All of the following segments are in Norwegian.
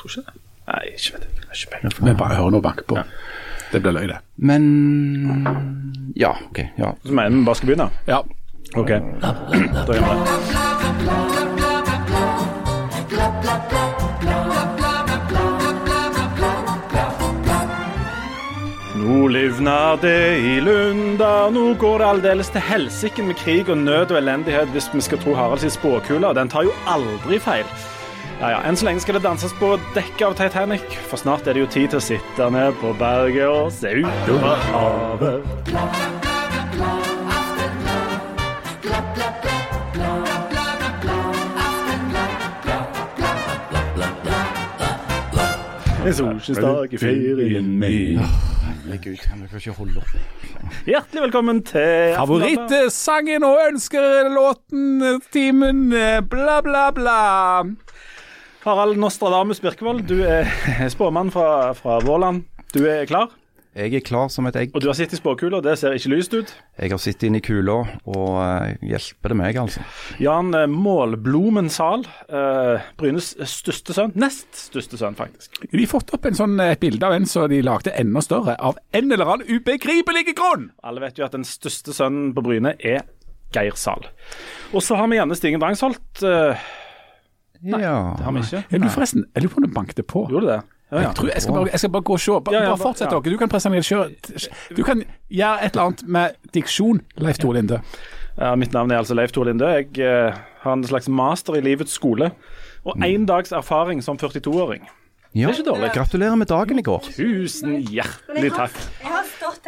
Tror ikke det. Nei, ikke vet jeg. Ikke penger peiling. Vi bare hører noe banke på. Ja. Det blir løy, det. Men Ja, OK. ja. Så mener vi bare skal begynne? Ja. OK. Da gjør vi det. Nå livner det i Lunda, nå går det aldeles til helsike med krig og nød og elendighet, hvis vi skal tro Haralds spåkule, og den tar jo aldri feil. Ja, ja, Enn så lenge skal det danses på dekket av Titanic, for snart er det jo tid til å sitte ned på berget og se utover havet. En solskinnsdag i ferien min. Herregud, kan ikke holde opp? Hjertelig velkommen til Favorittsangen og ønskelåten, timen, eh, bla, bla, bla. Harald Nostradamus Birkevold, du er spåmann fra, fra Vårland. Du er klar, Jeg er klar som et egg. og du har sittet i spåkula. Det ser ikke lyst ut. Jeg har sittet inni i kula, og eh, hjelper det meg, altså. Jan eh, Målblomen Zahl, eh, Brynes største sønn. Nest største sønn, faktisk. De har fått opp en sånn, et bilde av en som de lagde enda større, av en eller annen ubegripelig grunn. Alle vet jo at den største sønnen på Bryne er Geir Zahl. Og så har vi Janne Stigen Drangsholt. Eh, ja. det har vi ikke. Er du forresten, jeg lurer på om du banket på. Gjorde du det? Ja, ja. Jeg, tror, jeg, skal bare, jeg skal bare gå og se. Bare, Ja, ja, bare fortsett ja. dere. Du kan presentere sjøl. Du kan gjøre et eller annet med diksjon, Leif Tore Linde. Ja, mitt navn er altså Leif Tore Linde. Jeg uh, har en slags master i livets skole. Og én dags erfaring som 42-åring. Ja. Det er ikke dårlig. Gratulerer med dagen i går. Tusen hjertelig takk.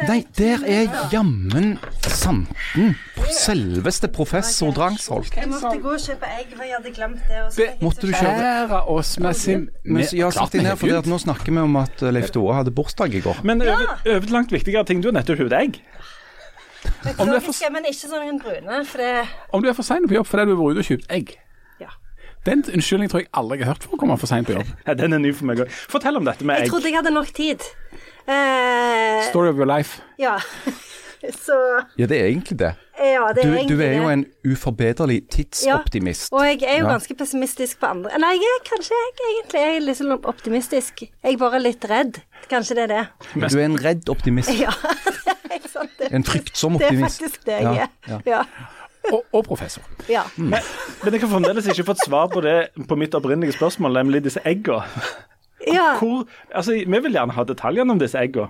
Nei, der er jammen santen. Selveste professor Drangsholt. Jeg måtte gå og kjøpe egg, for jeg hadde glemt det. Be- måtte du kjøpe- Ære oss med sin med, Ja, sett deg ned, begynt. nå snakker vi om at eh, Leif Tore hadde bursdag i går. Men over, langt viktigere ting. Du har nettopp kjøpt egg. Om du for- Økologiske, men ikke sånn en brune, Om du er for sein på jobb fordi du har vært ute og kjøpt egg. Den unnskyldningen tror jeg aldri jeg har hørt for å komme for seint på jobb. Ja, den er ny for meg òg. Fortell om dette med Jeg egg. trodde jeg hadde nok tid. Uh, Story of your life. ja. Så Ja, det er egentlig det. Ja, det er Du, egentlig du er jo en uforbederlig tidsoptimist. Ja, Og jeg er jo Ja. ganske pessimistisk på andre Nei, jeg er kanskje jeg egentlig jeg er litt sånn optimistisk. Jeg er bare litt redd. Kanskje det er det. Men du er en redd optimist. Ja, det er sant. Det, En fryktsom optimist. det er faktisk det jeg Ja, er. ja. Og, og professor. ja. Men, men jeg har fremdeles ikke fått svar på det på mitt opprinnelige spørsmål, nemlig disse egga. ja. Hvor, altså, vi vil gjerne ha detaljene om disse eggene.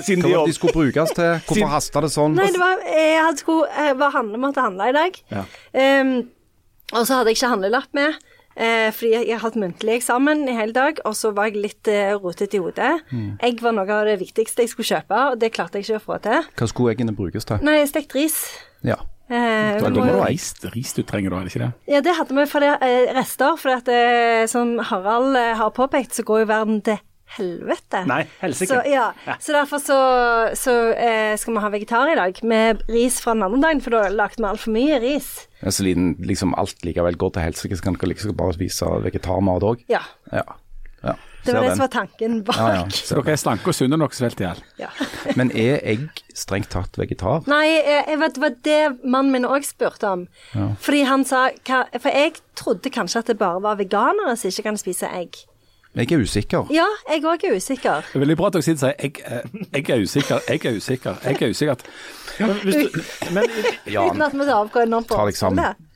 Siden Hva de skulle brukes til? Hvorfor hasta det sånn? Nei, det var Jeg hadde skulle jeg var handle, måtte handle i dag. Ja. Um, og så hadde jeg ikke handlelapp med. eh, fordi jeg har hatt muntlig eksamen i hele dag, og så var jeg litt uh, rotete i hodet. Mm. Egg var noe av det viktigste jeg skulle kjøpe, og det klarte jeg ikke å få til. Hva skulle eggene brukes til? Nei, stekt ris. Ja. Eh, Da- må du ha Ris, ris du trenger da, er det ikke det? ja, det hadde vi for det, eh, rester, for at, eh, som Harald eh, har påpekt, så går jo verden til helvete. Nei, helsike. Så, ja. Ja. så derfor så, så eh, skal vi ha vegetar i dag, med ris fra den andre dagen, for da lagde vi altfor mye ris. Ja, Så liksom alt likevel går til helsike, så kan dere liksom bare spise vegetarmat òg? Ja. Ja. Ja. Det var det som var tanken bak. Ja, ja. Så dere er slanke og sunne nok svelt i hjel. Ja. Men er egg strengt tatt vegetar? Nei, jeg, vet, det var det mannen min òg spurte om. Fordi han sa hva, For jeg trodde kanskje at det bare var veganere som ikke kan spise egg. Jeg er usikker. Ja, jeg òg er usikker. Det er veldig bra at dere sitter og sier jeg, eh, jeg er usikker, jeg er usikker, jeg er usikker. Men, hvis du, men, Uten at vi tar av hva enormt Ta deg sammen.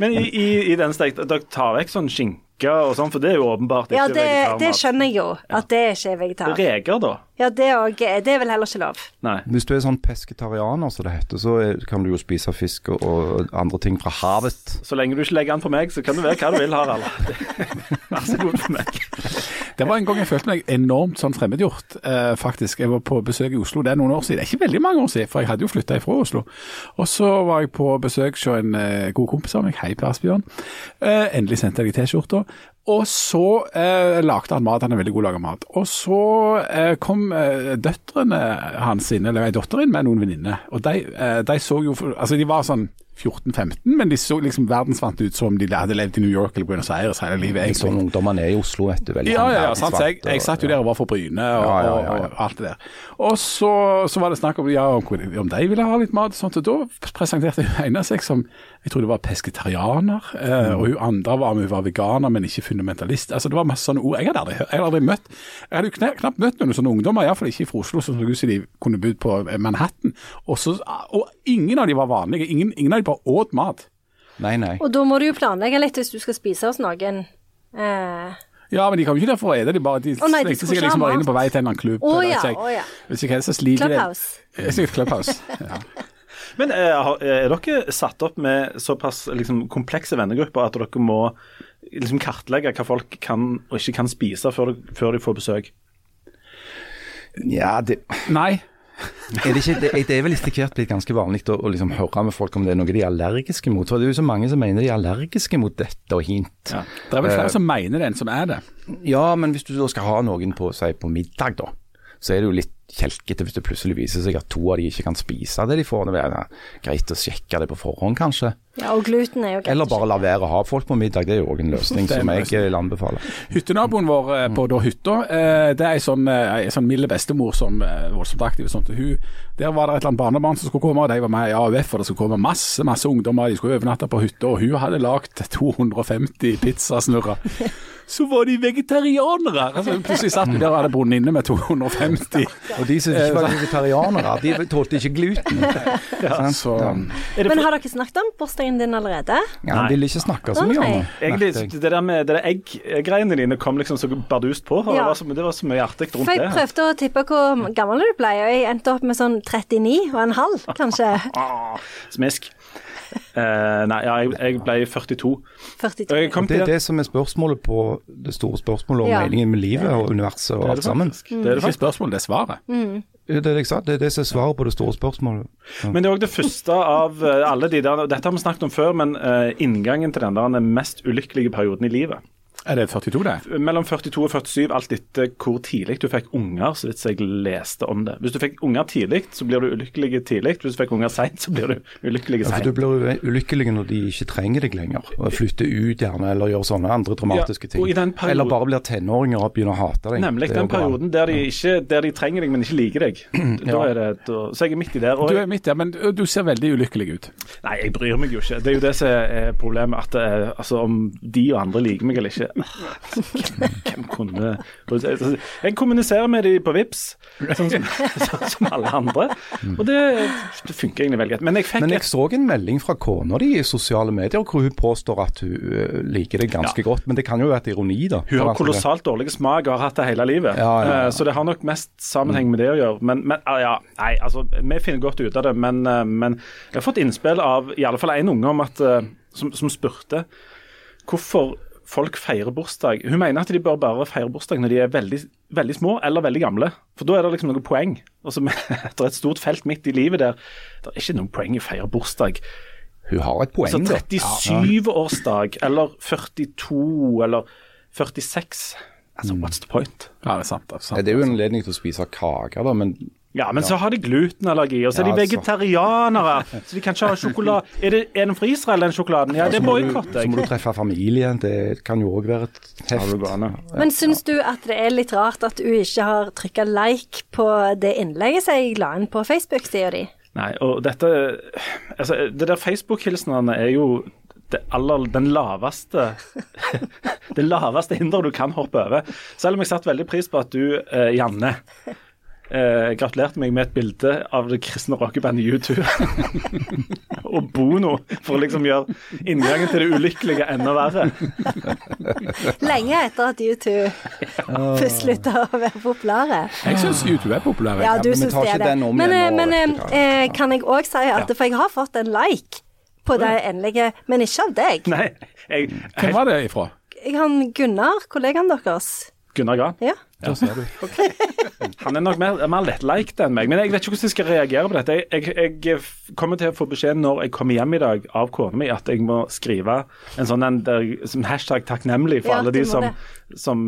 men i, i, i den stek, dere tar vekk sånn skinke og sånn, for det er jo åpenbart ikke Ja, det, det skjønner jeg jo, at det ikke er vegetar. Reker, da? Ja, det, og, det er vel heller ikke lov. Nei. hvis du er sånn pesketarianer, som det heter, så kan du jo spise fisk og, og andre ting fra havet. Så lenge du ikke legger an på meg, så kan du være hva du vil, Harald. Vær så god for meg. Det var en gang jeg følte meg enormt sånn fremmedgjort, eh, faktisk. Jeg var på besøk i Oslo, det er noen år siden. Det er ikke veldig mange år siden, for jeg hadde jo flytta ifra Oslo. Og så var jeg på besøk hos en eh, god kompis av meg, hei Per Asbjørn. Eh, endelig sendte jeg T-skjorta. Og så eh, lagde han mat, han er veldig god til å lage mat. Og så eh, kom eh, døtrene hans inn, eller ei datter inn med noen venninner. Og de, eh, de så jo, altså de var sånn 14-15, men de så liksom verdensvant ut som de hadde levd i New York eller Buenos Aires hele livet. Egentlig. ungdommene er i Oslo, vet du. Veldig Ja, ja, ja, sant. Jeg, jeg satt jo der og var for Bryne og, Ja, ja, og, alt det der. Og så, så var det snakk om, ja, om, om de ville ha litt mat og sånt, og da presenterte hun ene seg som, jeg tror det var pesketarianer, eh, og hun andre var, hun var veganer, men ikke fundamentalist. Altså det var masse sånne ord. Jeg hadde aldri, jeg hadde aldri møtt, jeg hadde jo knapt, møtt noen sånne ungdommer, i hvert fall ikke fra Oslo, som så ut som de kunne bodd på eh, Manhattan. Og, så, og ingen av de var vanlige, ingen, ingen av de bare åt mat. Nei, nei. Og da må du jo planlegge litt hvis du skal spise hos noen. Eh, Ja, men de kom ikke der for å ete, de bare, de oh, nei, de sikkert liksom bare inne på vei til en eller annen klubb. Oh, eller ja, jeg, oh, ja. Hvis ikke helst så sliter de Clubhouse. Eh, Sikkert Clubhouse. Ja. Men er, er dere satt opp med såpass liksom, komplekse vennegrupper at dere må liksom, kartlegge hva folk kan og ikke kan spise før, før de får besøk? Ja, det, Nei. Er det, ikke, det, det er vel etter hvert blitt ganske vanlig å, å liksom høre med folk om det er noe de er allergiske mot. For det er jo så mange som mener de er allergiske mot dette og hint. Ja. Det er vel flere flere som mener det enn som er det. Ja, men hvis du da skal ha noen på, si, på middag, da, så er det jo litt kjelkete hvis det plutselig viser seg at to av de ikke kan spise det de får. Det er greit å sjekke det på forhånd, kanskje. Ja, og gluten er jo greit. Eller bare la være å ha folk på middag. Det er jo òg en løsning som jeg løsning. vil anbefale. Hyttenaboen vår eh, på da hytta, eh, det er ei sånn, eh, ei sånn milde bestemor som er voldsomt aktiv. Sånt. Hun, der var det et eller annet barnebarn som skulle komme, og de var med i AUF, og det skulle komme masse masse ungdommer. De skulle overnatte på hytta, og hun hadde lagd 250 pizzasnurrer. Så var de vegetarianere! Altså, plutselig satt vi der og hadde bundet inne med 250. Og de som ikke var vegetarianere, de tålte ikke gluten. Ja, Så, ja. Men har dere snakket om bursdagen din allerede? Ja, han ville ikke snakke så mye om det. egentlig, det der med det der egg-greiene dine kom liksom så bardust på. og Ja. Det, var så, det var så mye artig rundt For jeg prøvde å tippe hvor gammel du ble, og jeg endte opp med sånn 39 og en halv, kanskje. Ah, smisk. Eh, nei, ja, jeg, jeg ble 42. 42. jeg Det er det som er spørsmålet på det store spørsmålet om Ja. meningen med livet og universet og Det alt sammen. Det er det ikke spørsmålet, det er svaret. Det er det jeg sa, det er det som er svaret på det store spørsmålet. Men det er òg det første av eh, alle de der Dette har vi snakket om før, men eh, inngangen til den der den mest ulykkelige perioden i livet. Er det 42, det? Mellom 42 og 47, alt etter hvor tidlig du fikk unger, så vidt jeg leste om det. Hvis du fikk unger tidlig, så blir du ulykkelig tidlig. Hvis du fikk unger seint, så blir du ulykkelig Ja, for. Du blir ulykkelig når de ikke trenger deg lenger, og flytter ut gjerne, eller gjør sånne andre dramatiske Ja, og i ting. den perioden- Eller bare blir tenåringer og begynner å hate deg. Nemlig den perioden der de, ikke, der de trenger deg, men ikke liker deg. Da Ja. er det, da, så jeg er midt i der. Og, Du er midt der, men du ser veldig ulykkelig ut. Nei, jeg bryr meg jo ikke. Det er jo det som er problemet. At eh, altså, om de og andre liker meg eller ikke Hvem, kunne Jeg kommuniserer med de på Vips, sånn som, sånn som alle andre. Og det, det funker egentlig veldig greit. Men jeg fikk Men jeg så en melding fra kona di i sosiale medier hvor hun påstår at hun eh, liker det ganske Ja. godt. Men det kan jo være et ironi, da. Hun har det- kolossalt dårlig smak og har hatt det hele livet. Ja, ja. Eh, Så det har nok mest sammenheng med det å gjøre. Men, men ah, ja, nei, altså, vi finner godt ut av det. Men, eh, men jeg har fått innspill av i alle fall en unge om at, som, som spurte hvorfor folk feirer bursdag. Hun mener at de bør bare feire bursdag når de er veldig, veldig små eller veldig gamle. For da er det liksom noe poeng. Altså, Etter et stort felt midt i livet der, det er ikke noe poeng i å feire bursdag. Hun har et poeng, Så da. 37-årsdag eller 42 eller 46 Altså, what's the point? Ja, det er sant. Det er, sant. Det er jo en anledning til å spise kake, da, men Ja, men så har de glutenallergi, og så er de altså. vegetarianere. Så de kan ikke ha sjokolade. Er det er den fra Israel, den sjokoladen? Ja, det må, du, så må du treffe familien. Det kan jo òg være et heft. Men syns du at det er litt rart at du ikke har trykka like på det innlegget som jeg la inn på Facebook-sida di? Nei, og dette Altså, det der Facebook-hilsenene er jo det aller, den laveste Det laveste hinderet du kan hoppe over. Selv om jeg satte veldig pris på at du, eh, Janne, eh, gratulerte meg med et bilde av det kristne rockebandet U2 og Bono, for å liksom gjøre inngangen til det ulykkelige enda verre. Lenge etter at U2 først slutta å være populære. Jeg syns YouTube er populære. Ja, du men syns det er det. den om Men, igjen eh, nå, men hva. eh, kan jeg òg si at For jeg har fått en like på det endelige, men ikke av deg. Nei, jeg, Hvem var det ifra? Jeg har Gunnar, kollegaen deres. Gunnar Gran. Ja. Da ser du. Han er nok mer, mer lettliked enn meg, men jeg vet ikke hvordan jeg skal reagere på dette. Jeg, jeg, jeg kommer til å få beskjed når jeg kommer hjem i dag av kona mi at jeg må skrive en sånn en der, som hashtag takknemlig for Ja, alle de som, det. som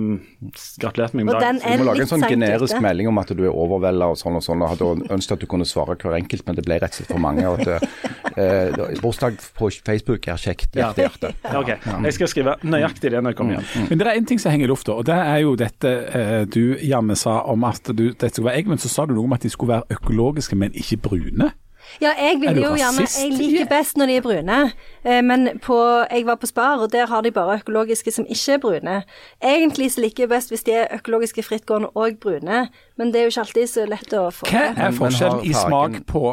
gratulerte meg Og med dagen. Du må lage en sånn generisk ute. melding om at du er overvelda og sånn og sånn. og hadde ønsket at du kunne svare hver enkelt, men det ble rett og slett for mange. og at eh, Bursdag på Facebook er kjekt. Hjerte, hjerte. Ja, ok, Jeg skal skrive nøyaktig det når jeg kommer hjem. Men det er én ting som henger i lufta, og det er jo dette eh, du, Janne, sa om at du, dette skulle være egg, men så sa du noe om at de skulle være økologiske, men ikke brune. Ja, jeg vil jo gjerne? Jeg liker best når de er brune, eh, men på, jeg var på Spar, og der har de bare økologiske som ikke er brune. Egentlig så liker jeg best hvis de er økologiske frittgående og brune, men det er jo ikke alltid så lett å få Hva er forskjellen i smak på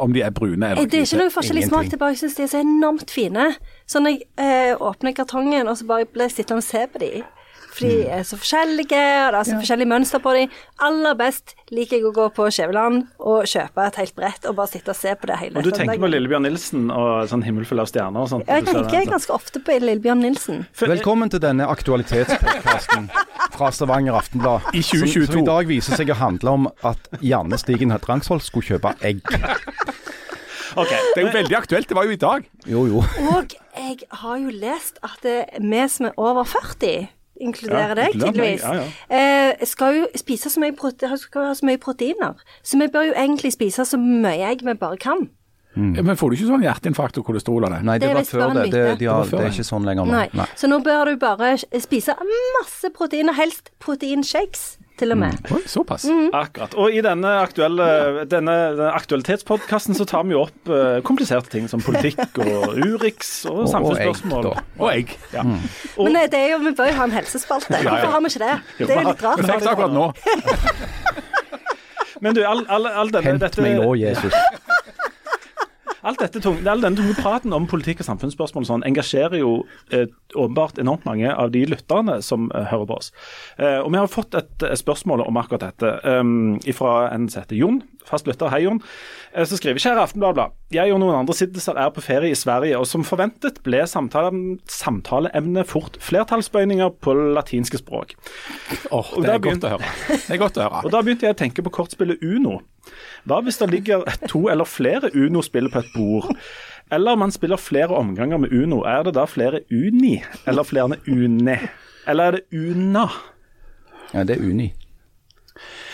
om de er brune eller eller Det er ikke noe forskjell i smak, det er bare jeg syns de er så enormt fine. Så når jeg eh, åpner kartongen, og så bare blir jeg sittende og se på de for de er så forskjellige, og det er så forskjellige mønster på dem. Aller best liker jeg å gå på Skjæveland og kjøpe et helt brett og bare sitte og se på det hele Og du tenker på. Lillebjørn Nilsen og sånn 'Himmel full av stjerner' og sånt? Jeg tenker ganske ofte på Lillebjørn Nilsen. Velkommen til denne aktualitetspodkasten fra Stavanger Aftenblad. I 2022. Som, som i dag viser seg å handle om at Janne Stigen Drangsvold skulle kjøpe egg. Ok, Det er jo veldig aktuelt, det var jo i dag. Jo, jo. Og jeg har jo lest at vi som er over 40 inkluderer Ja, deg, tydeligvis. ja, Eh, skal jo spise så mye, skal ha så mye proteiner. Så vi bør jo egentlig spise så mye egg vi bare kan. Men får du ikke sånn hjerteinfarkt og kolesterol av det? Nei, det, Det var før det. Det, har, Det var før det er ikke sånn lenger nå. Nei. Nei. Så nå bør du bare spise masse proteiner, helst proteinshakes til og med. Oi, såpass. Akkurat. Og i denne, aktuelle, denne, denne aktualitetspodkasten så tar vi jo opp uh, kompliserte ting som politikk og Urix og, Og- og samfunnsspørsmål. egg, da. Og egg. Ja. Og, Men eh, det er jo, vi bør jo ha en helsespalte. Hvorfor har vi ikke det? Det er jo litt rart. Men akkurat nå. men du, all, all, all denne, Hent dette, meg nå, Jesus. alt dette tunge, all denne tunge praten om politikk og samfunnsspørsmål og sånn, engasjerer jo eh, åpenbart enormt mange av de lytterne som eh, hører på oss. Eh, og vi har fått et et spørsmål om akkurat dette um, fra en som heter Jon. Fast lytter. Hei, Jon. Eh, så skriver Kjære Aftenbladet. Jeg og noen andre siddiser er på ferie i Sverige, og som forventet ble samtale, samtaleemnet fort flertallsbøyninger på latinske språk. Åh, Og det er godt å høre. Det er godt å høre. Og Da begynte jeg å tenke på kortspillet Uno. Hva hvis det ligger to eller flere Uno-spill på et bord? Eller man spiller flere omganger med Uno. Er det da flere Uni, eller flere Une? Eller er det Una? Ja, det er Uni.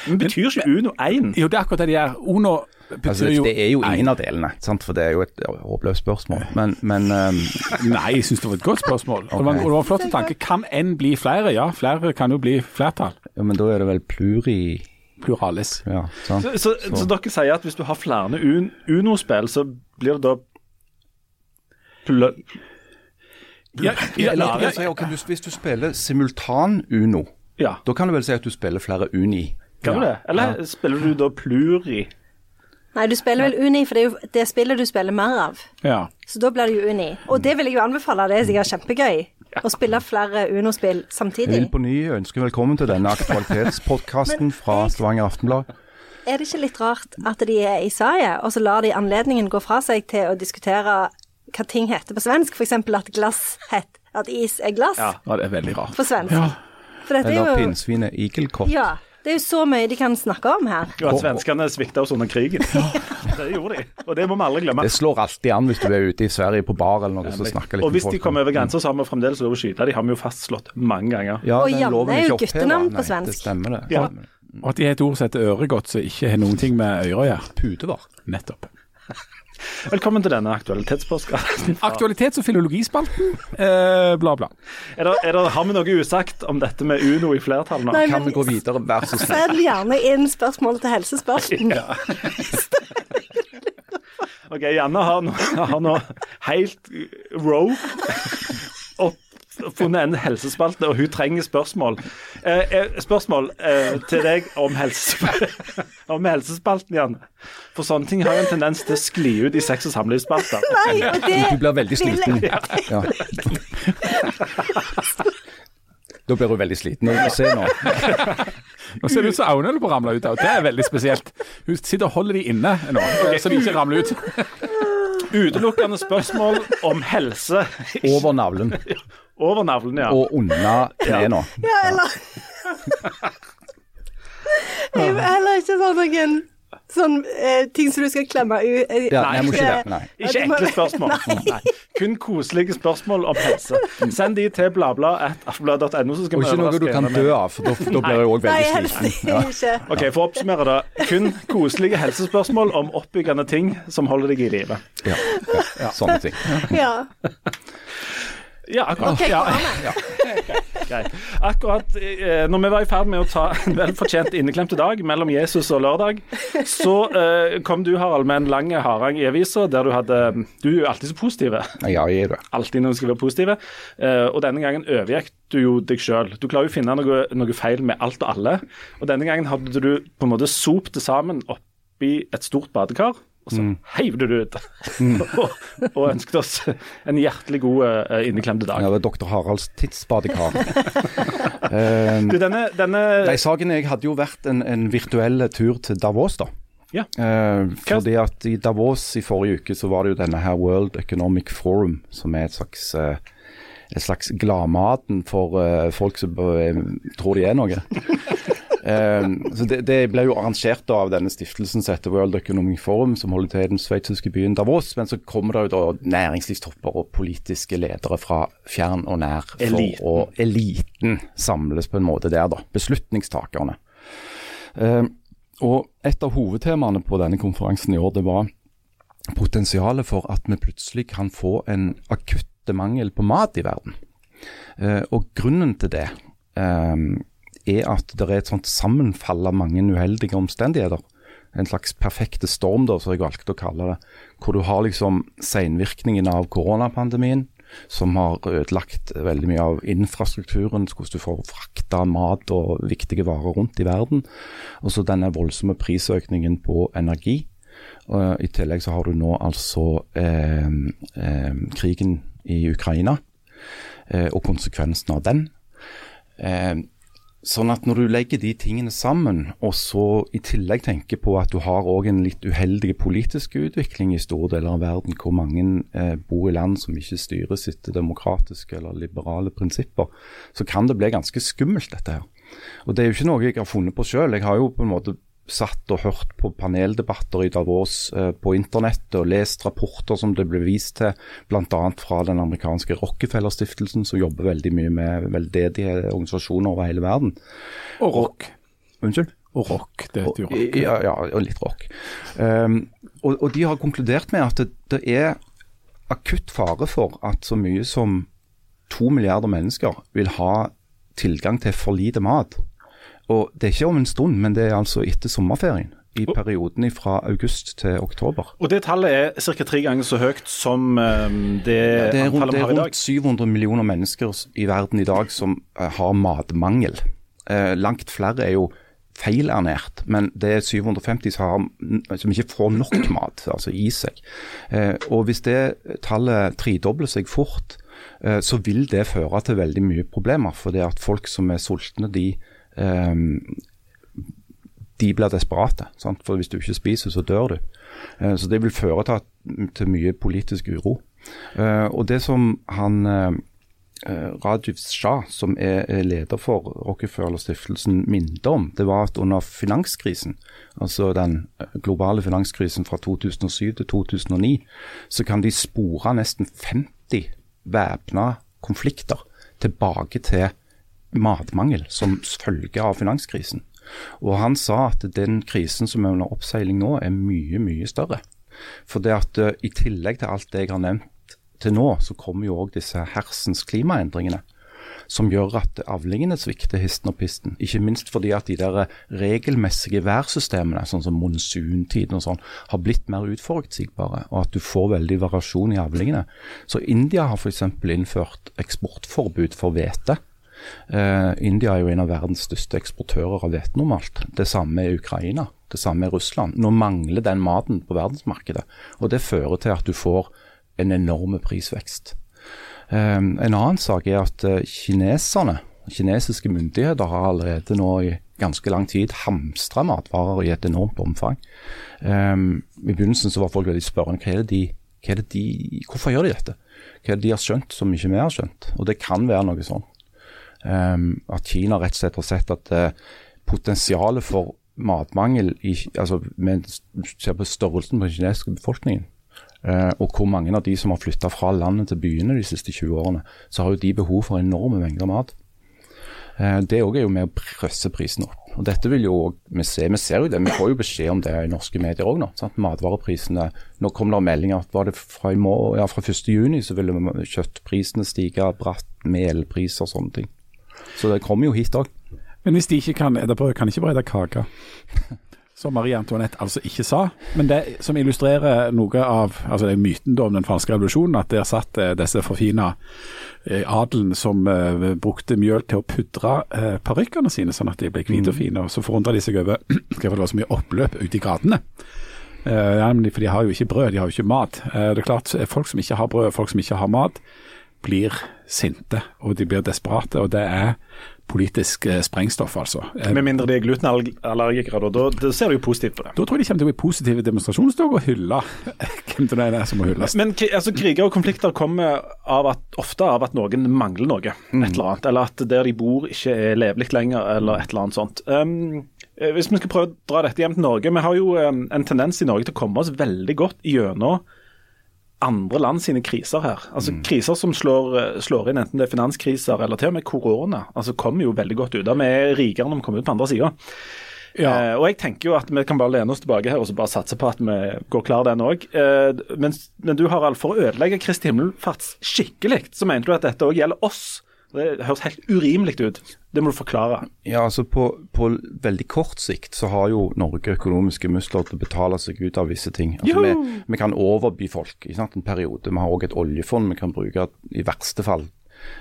Men betyr ikke Uno én? Jo, det er akkurat det de gjør. Uno betyr Altså, jo det er jo ingen av delene, sant? for det er jo et håpløst spørsmål. Men, men um, Nei, jeg syns det var et godt spørsmål. Og det var, det var en flott tanke. Kan en bli flere? Ja, flere kan jo bli flertall. ja, men da er det vel pluri... Pluralis. Ja, så, Så, så, så dere sier at hvis du har flere Un- Uno-spill, så blir det da pl Ja, ja, ja, ja, altså, ok, hvis- hvis du spiller simultan Uno, Ja, da kan du vel si at du spiller flere Uni. kan du Ja. det? Eller spiller du da pluri? Nei, du spiller vel Uni, for det er jo det spillet du spiller mer av. ja. Så da blir det jo Uni. Og det vil jeg jo anbefale, det er sikkert kjempegøy. Å spille flere Uno-spill Jeg samtidig. vil på ny ønske velkommen til denne aktualitetspodkasten fra Stavanger Aftenblad. Er det ikke litt rart at de er i Sverige, og så lar de anledningen gå fra seg til å diskutere hva ting heter på svensk? F.eks. at glass het At is er glass Ja. det er veldig rart. på svensk. Ja. For dette er Eller jo pinnsvinet igelkott. Ja. Det er jo så mye de kan snakke om her. Jo, at svenskene svikta oss under krigen. Det gjorde de, og det må vi aldri glemme. Det slår alltid an hvis du er ute i Sverige på bar eller noe, så snakker litt Og hvis folk. de kommer over grensa, så har vi fremdeles lov å skyte. De har vi jo fastslått mange ganger. Ja, Og Janne er jo guttenavn på Nei, svensk. Det stemmer det. Ja. Og at de har et ord som heter øregodt, som ikke har noen ting med øret å gjøre. Putevar. Nettopp. Velkommen til denne aktualitetspodkasten. Aktualitets- og filologispalten, eh, bla, bla. Er det, er det, har vi noe usagt om dette med Uno i flertall nå? Nei, Kan vi gå videre, vær så snill? Send gjerne inn spørsmål til helsespalten. Ja. OK, Janne har nå, har nå helt row opp funnet en helsespalte, og hun trenger spørsmål. Eh, eh, spørsmål eh, til deg om, helse, om helsespalten, igjen. For sånne ting har jo en tendens til å skli ut i sex- og samlivsspalter. Du blir veldig sliten. Ja. Da blir hun veldig sliten. Og Se nå. Nå ser det ut som øynene holder på å ramle ut av. Det er veldig spesielt. Hun sitter og holder de inne nå, så de ikke ramler ut. Utelukkende spørsmål om helse Over navlen over navlen, ja. og unna nå. Ja, eller Jeg vil heller ikke ha noen sånn eh, ting som du skal klemme ut. Eh, Ja, nei, jeg må ikke det. Nei. Ikke Ja, du ekle spørsmål. Nei. Kun koselige spørsmål om helse. Send de til blabla.no så skal Og ikke noe du kan dø av, for da, da blir jeg òg veldig sliten. ikke. Ok, For å oppsummere, det. Kun koselige helsespørsmål om oppbyggende ting som holder deg i live. Ja, ja, sånne ting. Ja. Ja, akkurat. Okay, Ja, Kåre. greit. Akkurat eh, når vi var i ferd med å ta en velfortjent inneklemte dag mellom Jesus og lørdag, så eh, kom du, Harald, med en lang harang i avisa der du hadde Du er jo alltid så positiv. Ja, jeg er det. Alltid når du skal være positive. Eh, og denne gangen overgikk du jo deg sjøl. Du klarer jo å finne noe, noe feil med alt og alle. Og denne gangen hadde du på en måte sopt det sammen oppi et stort badekar. Og så heiv du det ut. og, og ønsket oss en hjertelig god uh, inneklemte dag. Ja, det er doktor Haralds tidsbadekar. um, Du, denne, denne Nei, saken Jeg hadde jo vært en, en virtuell tur til Davos, da. Ja. Eh, fordi at i Davos i forrige uke så var det jo denne her World Economic Forum, som er et slags uh, et slags gladmaten for uh, folk som tror de er noe. Eh, så det, det ble jo arrangert av denne stiftelsen som heter World Economic Forum, som holder til i den sveitsiske byen Davos. Men så kommer det jo da næringslivstopper og politiske ledere fra fjern og nær. For Eliten. å eliten samles på en måte der, da. Beslutningstakerne. Eh, og et av hovedtemaene på denne konferansen i år, det var potensialet for at vi plutselig kan få en akutte mangel på mat i verden. Eh, og grunnen til det eh, er at det er et sånt sammenfall av mange uheldige omstendigheter. En slags perfekte storm, da, som jeg valgte å kalle det. Hvor du har liksom senvirkningen av koronapandemien, som har ødelagt veldig mye av infrastrukturen, hvordan du får frakta mat og viktige varer rundt i verden. Og så denne voldsomme prisøkningen på energi. Og I tillegg så har du nå altså eh, eh, krigen i Ukraina eh, og konsekvensen av den. Sånn at når du legger de tingene sammen, og så i tillegg tenker på at du har òg en litt uheldig politisk utvikling i store deler av verden, hvor mange eh, bor i land som ikke styres etter demokratiske eller liberale prinsipper, så kan det bli ganske skummelt, dette her. Og det er jo ikke noe jeg har funnet på sjøl. Jeg har jo på en måte satt og hørt på paneldebatter i Davos eh, på internett og lest rapporter som det ble vist til, bl.a. fra den amerikanske Rockefeller-stiftelsen, som jobber veldig mye med veldedige organisasjoner over hele verden. Og rock. Unnskyld? Og rock, det heter jo rock. Ja, ja, og litt rock. Um, og, og de har konkludert med at det, det er akutt fare for at så mye som to milliarder mennesker vil ha tilgang til for lite mat. Og det er ikke om en stund, men det er altså etter sommerferien. I perioden fra august til oktober. Og det tallet er ca. tre ganger så høyt som det, det, Det er rundt, antallet det er i dag. rundt 700 millioner mennesker i verden i dag som eh, har matmangel. Eh, langt flere er jo feilernært, men det er 750 som, har, som ikke får nok mat altså i seg. Eh, og Hvis det tallet tredobler seg fort, eh, så vil det føre til veldig mye problemer. For det at folk som er sultne, de, eh, de blir desperate. Sant? For hvis du ikke spiser, så dør du. Eh, så det vil føre til, til mye politisk uro. Eh, og det som han eh, Rajiv Shah, som er er leder for Rockefeller-stiftelsen, minnet om, det var at under finanskrisen, altså den globale finanskrisen fra 2007 til 2009, så kan de spore nesten 50 væpna konflikter tilbake til matmangel som følge av finanskrisen. Og han sa at den krisen som er under oppseiling nå, er mye, mye større. For det at eh, i tillegg til alt det jeg har nevnt til nå, så kommer jo òg disse hersens klimaendringene. Som gjør at avlingene svikter histen og pisten. Ikke minst fordi at de der regelmessige værsystemene, sånn som monsuntiden og sånn, har blitt mer uforutsigbare. Og at du får veldig variasjon i avlingene. Så India har f.eks. innført eksportforbud for hvete. Eh, India er jo en av verdens største eksportører av hvete normalt. Det samme er Ukraina. Det samme er Russland. Nå mangler den maten på verdensmarkedet. Og det fører til at du får en enorm prisvekst. Um, en annen sak er at eh, kineserne, kinesiske myndigheter, har allerede nå i ganske lang tid hamstra matvarer i et enormt omfang. Um, I begynnelsen så var folk veldig spørrende. Hva er det de, hva er det de, hvorfor gjør de dette? Hva er det de har skjønt som ikke vi har skjønt? Og det kan være noe sånn. Um, at Kina rett og slett har sett at uh, potensialet for matmangel i, altså, med, ser på størrelsen på den kinesiske befolkningen, eh, og hvor mange av de som har flytta fra landet til byene de siste 20 årene, så har jo de behov for enorme mengder mat. Eh, det òg er jo med å presse prisen opp. Og dette vil jo Vi ser, vi ser jo det, vi får jo beskjed om det i norske medier òg nå. Sant? Matvareprisene Nå kom det meldinger at var det fra, i må, ja, fra 1.6 så ville kjøttprisene stige bratt, melpriser og sånne ting. Så det kommer jo hit òg. Men hvis de ikke kan ete kan de ikke brede kake? Som Marie Antoinette altså ikke sa. Men det som illustrerer noe av altså det er myten om den franske revolusjonen, at der satt eh, disse forfina eh, adelen som eh, brukte mjøl til å pudre eh, parykkene sine, sånn at de ble hvite og fine. Og så forundra de seg over hvorfor det var så mye oppløp ute i gatene. Ja, for de har jo ikke brød, de har jo ikke mat. Det er klart, Folk som ikke har brød, folk som ikke har mat, blir sinte og de blir desperate. og det er politisk eh, sprengstoff, altså. Eh, Med mindre de er glutenallergikere, da, da ser du jo positivt på det. Da tror jeg de kommer til å bli i positive demonstrasjonstog og hylle hvem det er som må hylles. Men altså, kriger og konflikter kommer av at, ofte av at noen mangler noe, et eller annet. Eller at der de bor ikke er levelig lenger, eller et eller annet sånt. Um, hvis vi skal prøve å dra dette hjem til Norge, vi har jo um, en tendens i Norge til å komme oss veldig godt gjennom andre land sine kriser her. Altså mm. Kriser som slår, slår, inn, enten det er finanskriser eller til og med korona, altså kommer jo veldig godt ut da Vi er rikere når vi kommer ut på andre sida. Ja. Eh, og jeg tenker jo at vi kan bare lene oss tilbake her og så bare satse på at vi går klar den òg. Eh, men, men, du Harald, for å ødelegge Kristi himmelfarts skikkelig, så mente du at dette òg gjelder oss. Det høres helt urimelig ut. Det må du forklare. Ja, altså på, på, veldig kort sikt så har jo Norge økonomiske muskler til å betale seg ut av visse ting. Altså vi, vi, kan overby folk i en periode. Vi har òg et oljefond vi kan bruke i verste fall.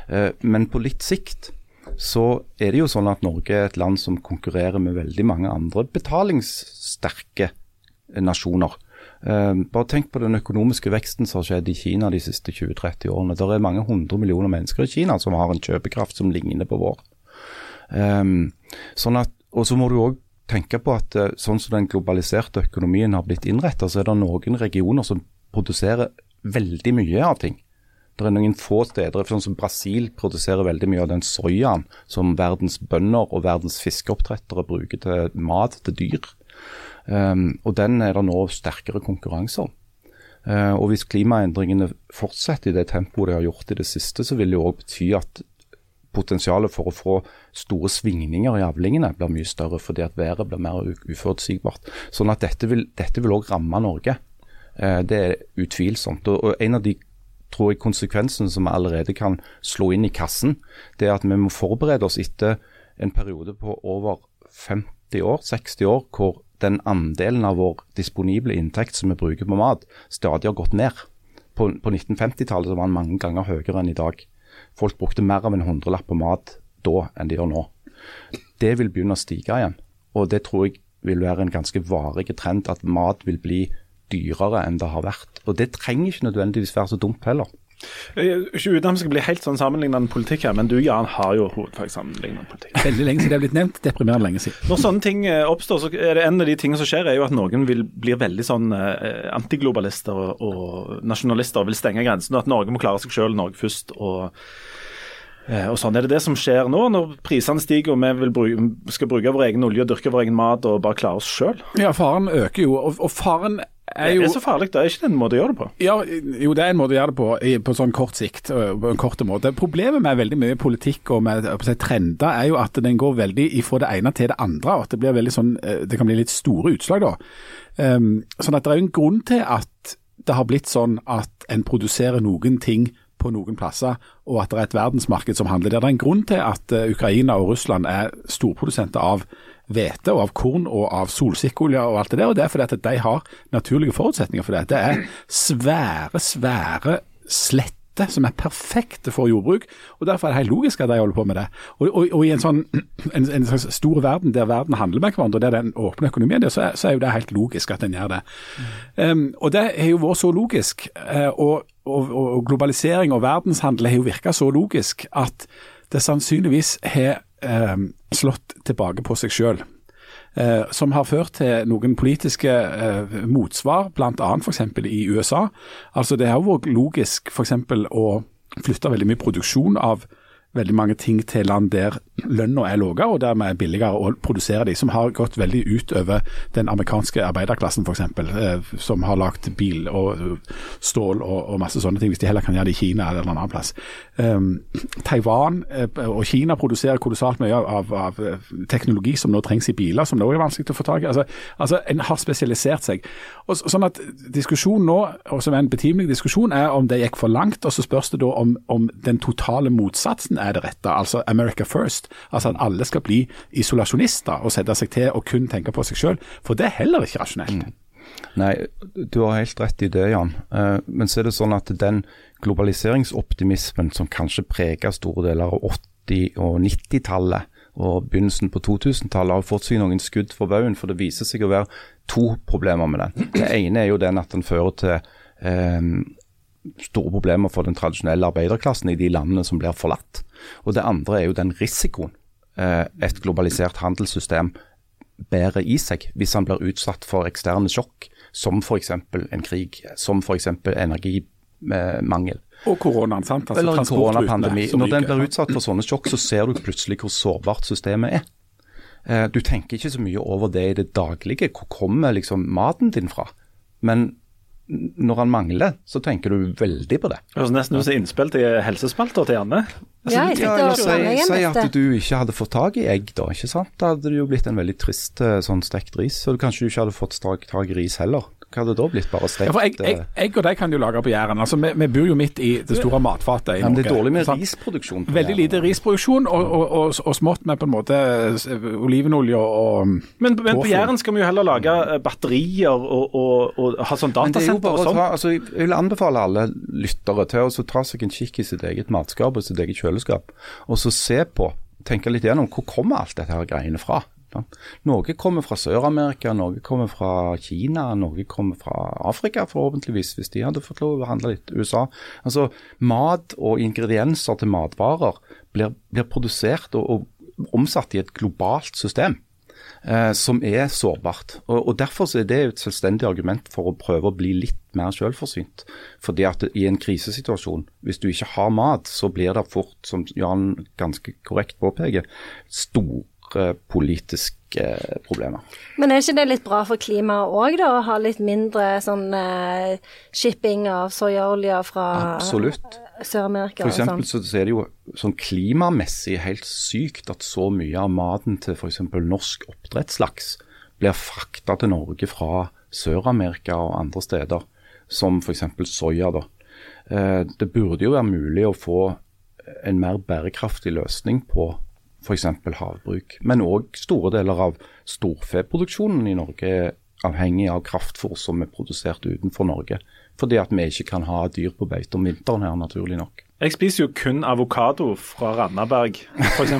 Eh, men på litt sikt så er det jo sånn at Norge er et land som konkurrerer med veldig mange andre betalingssterke nasjoner. Uh, bare tenk på den økonomiske veksten som har skjedd i Kina de siste 20-30 årene. Det er mange hundre millioner mennesker i Kina som har en kjøpekraft som ligner på vår. Um, sånn at, og så må du òg tenke på at uh, sånn som den globaliserte økonomien har blitt innrettet, så er det noen regioner som produserer veldig mye av ting. Det er noen få steder, sånn som Brasil produserer veldig mye av den soyaen som verdens bønder og verdens fiskeoppdrettere bruker til mat til dyr. Um, og den er det nå sterkere konkurranse om. Uh, og Hvis klimaendringene fortsetter i det tempoet de har gjort i det siste, så vil det òg bety at potensialet for å få store svingninger i avlingene blir mye større, fordi at været blir mer uforutsigbart. Sånn at dette vil, òg også ramme Norge. Uh, det er utvilsomt. Og, og en av de tror jeg konsekvensene som vi allerede kan slå inn i kassen, det er at vi må forberede oss etter en periode på over 50 år, 60 år, hvor den andelen av vår disponible inntekt som vi bruker på mat, stadig har gått ned. På, på 1950-tallet var den mange ganger høyere enn i dag. Folk brukte mer av en hundrelapp på mat da enn de gjør nå. Det vil begynne å stige igjen. Og det tror jeg vil være en ganske varig trend, at mat vil bli dyrere enn det har vært. Og det trenger ikke nødvendigvis være så dumt heller. Ikke uten at vi skal bli helt sånn sammenlignende politikk her, men du Jan har jo hovedfag sammenlignende politikk. Veldig lenge siden det er blitt nevnt, deprimerende lenge siden. Når sånne ting eh, oppstår, så er det en av de tingene som skjer, er jo at noen vil, blir veldig sånn eh, antiglobalister og, og nasjonalister og vil stenge grensene. At Norge må klare seg selv, Norge først. og eh, og sånn er det det som skjer nå, når prisene stiger og vi bruke, skal bruke vår egen olje og dyrke vår egen mat og bare klare oss sjøl. Ja, faren øker jo. Og, og faren er jo Det er så farlig, det er ikke det en måte å gjøre det på? Ja, jo, det er en måte å gjøre det på, på sånn kort sikt. på en kort måte. Problemet med veldig mye politikk og med si, trender er jo at den går veldig fra det ene til det andre. og at Det blir veldig sånn, det kan bli litt store utslag da. Um, sånn at Det er jo en grunn til at det har blitt sånn at en produserer noen ting på noen plasser, og at det er et verdensmarked som handler der. Det er en grunn til at Ukraina og Russland er storprodusenter av hvete og av korn og av solsikkeolje og alt det der. og Det er fordi at de har naturlige forutsetninger for det. Det er svære, svære sletter som er perfekte for jordbruk. og Derfor er det helt logisk at de holder på med det. Og, og, og i en sånn en, en, slags stor verden der verden handler med hverandre, og der den åpne økonomien der, så er, så er jo det helt logisk at den gjør det. Mm. Um, og Det har jo vært så logisk. Uh, og, og, globalisering og verdenshandel har jo virka så logisk at det sannsynligvis har eh, slått tilbake på seg sjøl. Eh, som har ført til noen politiske eh, motsvar, bl.a. f.eks. i USA. Altså Det har vært logisk f.eks. å flytte veldig mye produksjon av veldig mange ting til land der lønna er lavere og dermed er billigere å produsere de, som har gått veldig ut over den amerikanske arbeiderklassen f.eks., eh, som har lagd bil og stål og, og, masse sånne ting, hvis de heller kan gjøre det i Kina eller en annen plass. Um, Taiwan eh, og Kina produserer kolossalt mye av, av, teknologi som nå trengs i biler, som det òg er vanskelig å få tak i. Altså, altså, En har spesialisert seg. Og, sånn at Diskusjonen nå, og som er en betimelig diskusjon, er om det gikk for langt. og Så spørs det da om, om den totale motsatsen er det rette, altså America first. Altså at alle skal bli isolasjonister og sette seg til å kun tenke på seg selv. For det er heller ikke rasjonelt. Mm. Nei, du har helt rett i det, Jan. Uh, men så er det sånn at den globaliseringsoptimismen som kanskje preger store deler av 80- og 90-tallet, og begynnelsen på 2000-tallet har fått seg noen skudd for baugen. For det viser seg å være to problemer med den. Det ene er jo den at den fører til eh, store problemer for den tradisjonelle arbeiderklassen i de landene som blir forlatt. Og det andre er jo den risikoen eh, et globalisert handelssystem bærer i seg hvis han blir utsatt for eksterne sjokk, som f.eks. en krig, som f.eks. energimangel. Og koronaen, sant? Altså, Eller en koronapandemi. Når den blir utsatt for sånne sjokk, så ser du plutselig hvor sårbart systemet er. Eh, du tenker ikke så mye over det i det daglige. Hvor kommer liksom maten din fra? Men når han mangler, så tenker du veldig på det. Det høres nesten ut som innspill til helsespalter til Janne. Altså, ja, jeg ja, eller si, si, at du ikke hadde fått tak i egg, da. ikke sant? Da hadde det jo blitt en veldig trist eh, sånn stekt ris. Og kanskje du ikke hadde fått tak i ris heller. Hva hadde det da blitt? Bare stekt? Ja, egg, egg, eh, egg, og de kan jo lage på Jæren. Altså, vi, vi, bor jo midt i det store matfatet i Men Det er dårlig med risproduksjon. Veldig lite risproduksjon, og, og, og, og, smått med på en måte olivenolje og Men, men på Jæren skal vi jo heller lage eh, batterier og, ha sånn datasenter og sånn. Altså, jeg vil anbefale alle lyttere til å ta seg en kikk i sitt eget matskap og sitt eget kjøleskap, og så se på, tenke litt gjennom hvor kommer alt dette her greiene fra. Noe kommer fra Sør-Amerika, noe kommer fra Kina, noe kommer fra Afrika, forhåpentligvis, hvis de hadde fått lov å handle litt. USA. Altså, Mat og ingredienser til matvarer blir, blir produsert og, og, omsatt i et globalt system. Eh, som er sårbart. Og, og Derfor er det et selvstendig argument for å prøve å bli litt mer selvforsynt. Fordi at i en krisesituasjon, hvis du ikke har mat, så blir det fort, som Jan ganske korrekt påpeker, stor politiske problemer. Men er ikke det litt bra for klimaet òg, da? Å ha litt mindre sånn uh, shipping av soyaolje fra Sør-Amerika? For eksempel så, så er det jo sånn klimamessig helt sykt at så mye av maten til f.eks. norsk oppdrettslaks blir frakta til Norge fra Sør-Amerika og andre steder, som f.eks. soya. da. Det burde jo være mulig å få en mer bærekraftig løsning på f.eks. havbruk. Men òg store deler av storfeproduksjonen i Norge er avhengig av kraftfôr som er produsert utenfor Norge. Fordi at vi ikke kan ha dyr på beite om vinteren her, naturlig nok. Jeg spiser jo kun avokado fra Randaberg, f.eks.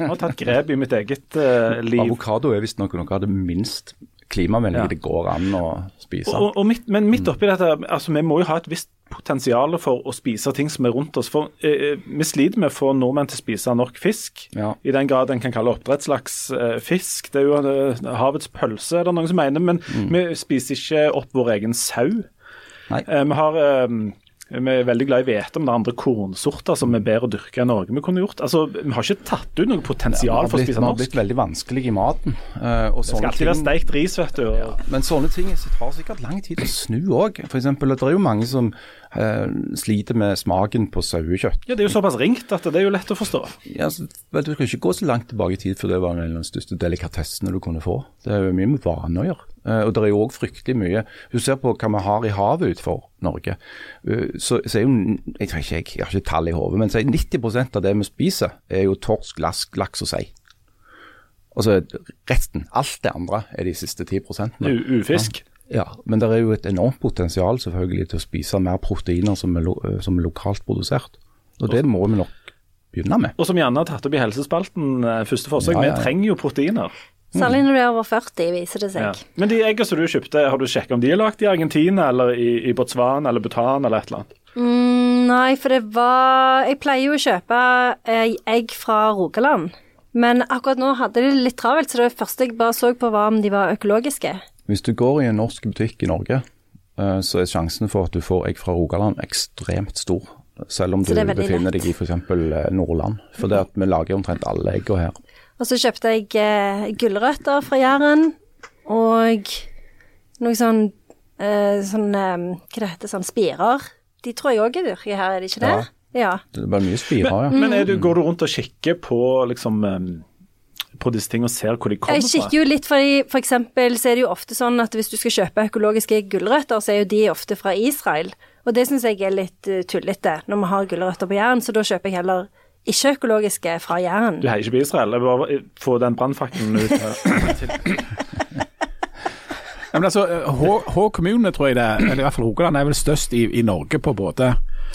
Har tatt grep i mitt eget uh, liv. Avokado er visstnok noe av det minst klimavennlige ja. det går an å spise. Og, og mitt, men midt oppi dette, altså vi må jo ha et visst potensial for å spise ting som er rundt oss. For eh, eh, Vi sliter med å få nordmenn til å spise nok fisk, ja. i den grad en kan kalle oppdrettslaks eh, fisk. Det er jo eh, havets pølse, er det noen som mener, men mm. vi spiser ikke opp vår egen sau. Eh, vi har eh, vi er veldig glad i hvete, men det er andre kornsorter som er bedre å dyrke i Norge vi kunne gjort. Altså, Vi har ikke tatt ut noe potensial for å spise norsk. Vi har blitt veldig vanskelig i maten. Uh, det skal alltid ting, være steikt ris, vet du. Ja, men sånne ting tar sikkert lang tid å snu òg. Det er jo mange som sliter med smaken på sauekjøtt. Ja, Det er jo såpass ringt at det er jo lett å forstå. Ja, så, vel, Du skal ikke gå så langt tilbake i tid før det var en av de største delikatessene du kunne få. Det er jo mye med vane å gjøre. Uh, og det er jo òg fryktelig mye Hvis du ser på hva vi har i havet utenfor Norge, uh, så, så, er jo Jeg vet ikke, jeg har ikke tall i hodet, men 90% av det vi spiser, er jo torsk, lask, laks og sei. Og så resten, alt det andre, er de siste 10 U Ufisk? Ja, men det er jo et enormt potensial selvfølgelig til å spise mer proteiner som er, lo som er lokalt produsert. Og det må vi nok begynne med. Og som gjerne har tatt opp i helsespalten eh, første forsøk, ja, ja, ja. vi trenger jo proteiner. Særlig når du er over 40, viser det seg. Ja. Men de eggene som du kjøpte, har du sjekket om de er lagd i Argentina eller i, i, Botswana eller Bhutan eller et eller annet? Mm, nei, for det var Jeg pleier jo å kjøpe eh, egg fra Rogaland. Men akkurat nå hadde de det litt travelt, så det første jeg bare så på var om de var økologiske. Hvis du går i en norsk butikk i Norge, eh, så er sjansen for at du får egg fra Rogaland ekstremt stor. selv om du er befinner lett. deg i f.eks. Nordland. For det at vi lager omtrent alle eggene her. Og så kjøpte jeg eh, gulrøtter fra Jæren, og noe sånn, eh, sånn eh, Hva det heter sånn spirer. De tror jeg òg er dyrket her, er det ikke det? Ja. Det er bare mye spirer, ja. Men er du, går du rundt og kikker på liksom em, på disse tingene og ser hvor de kommer fra? Jeg kikker jo litt, fordi for eksempel så er det jo ofte sånn at hvis du skal kjøpe økologiske gulrøtter, så er jo de ofte fra Israel. Og det syns jeg er litt uh, tullete når vi har gulrøtter på Jæren, så da kjøper jeg heller ikke-økologiske fra Jæren. Du heier ikke på Israel? Jeg bare få den brannfakten ut. her. Ja, men altså, H, H kommune tror jeg det er, eller i hvert fall Rogaland er vel størst i, i Norge på både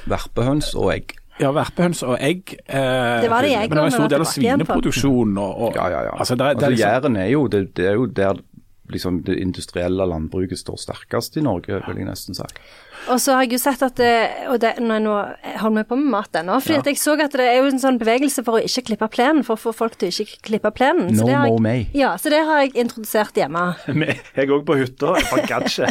Verpehøns og egg. Ja, verpehøns og egg. Eh, Det var det jeg men det var en stor del av svineproduksjonen svineproduksjon. Og, og, Ja, ja, ja. Altså, det, er- det altså, Jæren er jo det, det er jo der liksom, det industrielle landbruket står sterkest i Norge, vil jeg nesten si. Og så har jeg jo sett at det, og det, nei, nå holder meg på med mat ennå, For ja. jeg så at det er jo en sånn bevegelse for å ikke klippe plenen, for å få folk til å ikke klippe plenen. Så No det har more jeg, May. Ja, så det har jeg introdusert hjemme. Jeg òg på hytta. Jeg bare Gadsje.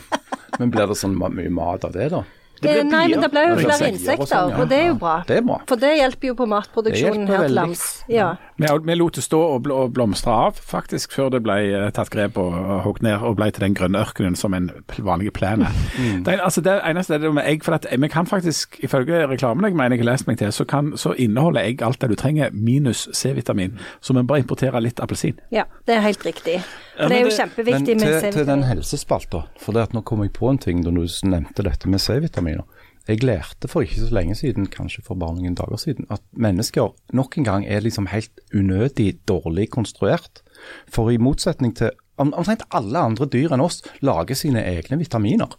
Men blir det sånn mye mat av det, da? Det blir Eh, Nei, men det ble jo Det flere insekter, sånn, ja. og det er jo bra. Det er bra. For det hjelper jo på matproduksjonen her til lands. Ja. vi, vi lot det stå og, blomstre av, faktisk, før det ble eh, tatt grep og, og hogd ned og ble til den grønne ørkenen som en vanlig plen er. Mm. Det, altså, det eneste er det med egg, for at vi kan faktisk, ifølge reklamen jeg mener jeg har lest meg til, så, kan, så inneholder egg alt det du trenger, minus C-vitamin. Så vi bare importerer litt appelsin. ja, det er helt riktig. Ja, det er jo det- Men C-vitaminer. til, til den helsespalta, for det at nå kom jeg på en ting da du nevnte dette med C-vitaminer. Jeg lærte for ikke så lenge siden, kanskje for bare noen dager siden, at mennesker nok en gang er liksom helt unødig dårlig konstruert. For i motsetning til omtrent alle andre dyr enn oss lager sine egne vitaminer.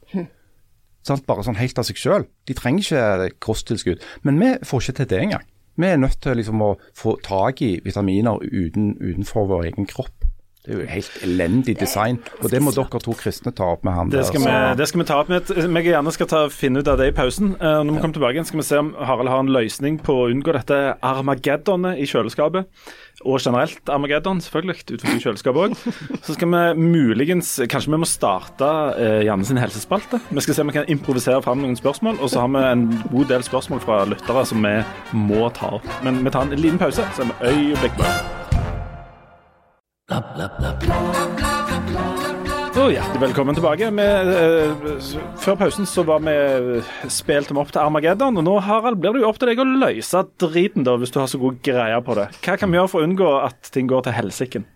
Sånn, Bare sånn helt av seg sjøl. De trenger ikke kosttilskudd. Men vi får ikke til det engang. Vi er nødt til liksom å få tak i vitaminer uten, utenfor vår egen kropp. Det er jo helt elendig design, og det må dere to kristne ta opp med han Det der. vi, det skal vi ta opp med. Jeg gjerne skal ta, finne ut av det i pausen. Eh, når vi kommer tilbake igjen, skal vi se om Harald har en løsning på å unngå dette armageddonet i kjøleskapet. Og generelt Armageddon, selvfølgelig, utenfor kjøleskapet òg. Så skal vi muligens Kanskje vi må starte eh, Janne sin helsespalte. Vi skal se om vi kan improvisere fram noen spørsmål. Og så har vi en god del spørsmål fra lyttere som vi må ta opp. Men vi tar en liten pause, så er vi øyeblikk bare. oh, hjertelig velkommen tilbake. Vi, eh, før pausen så var vi spilte spilt dem opp til Armageddon, og nå Harald, blir det jo opp til deg å løse driten, da, hvis du har så god greie på det. Hva kan vi gjøre for å unngå at ting går til helsiken?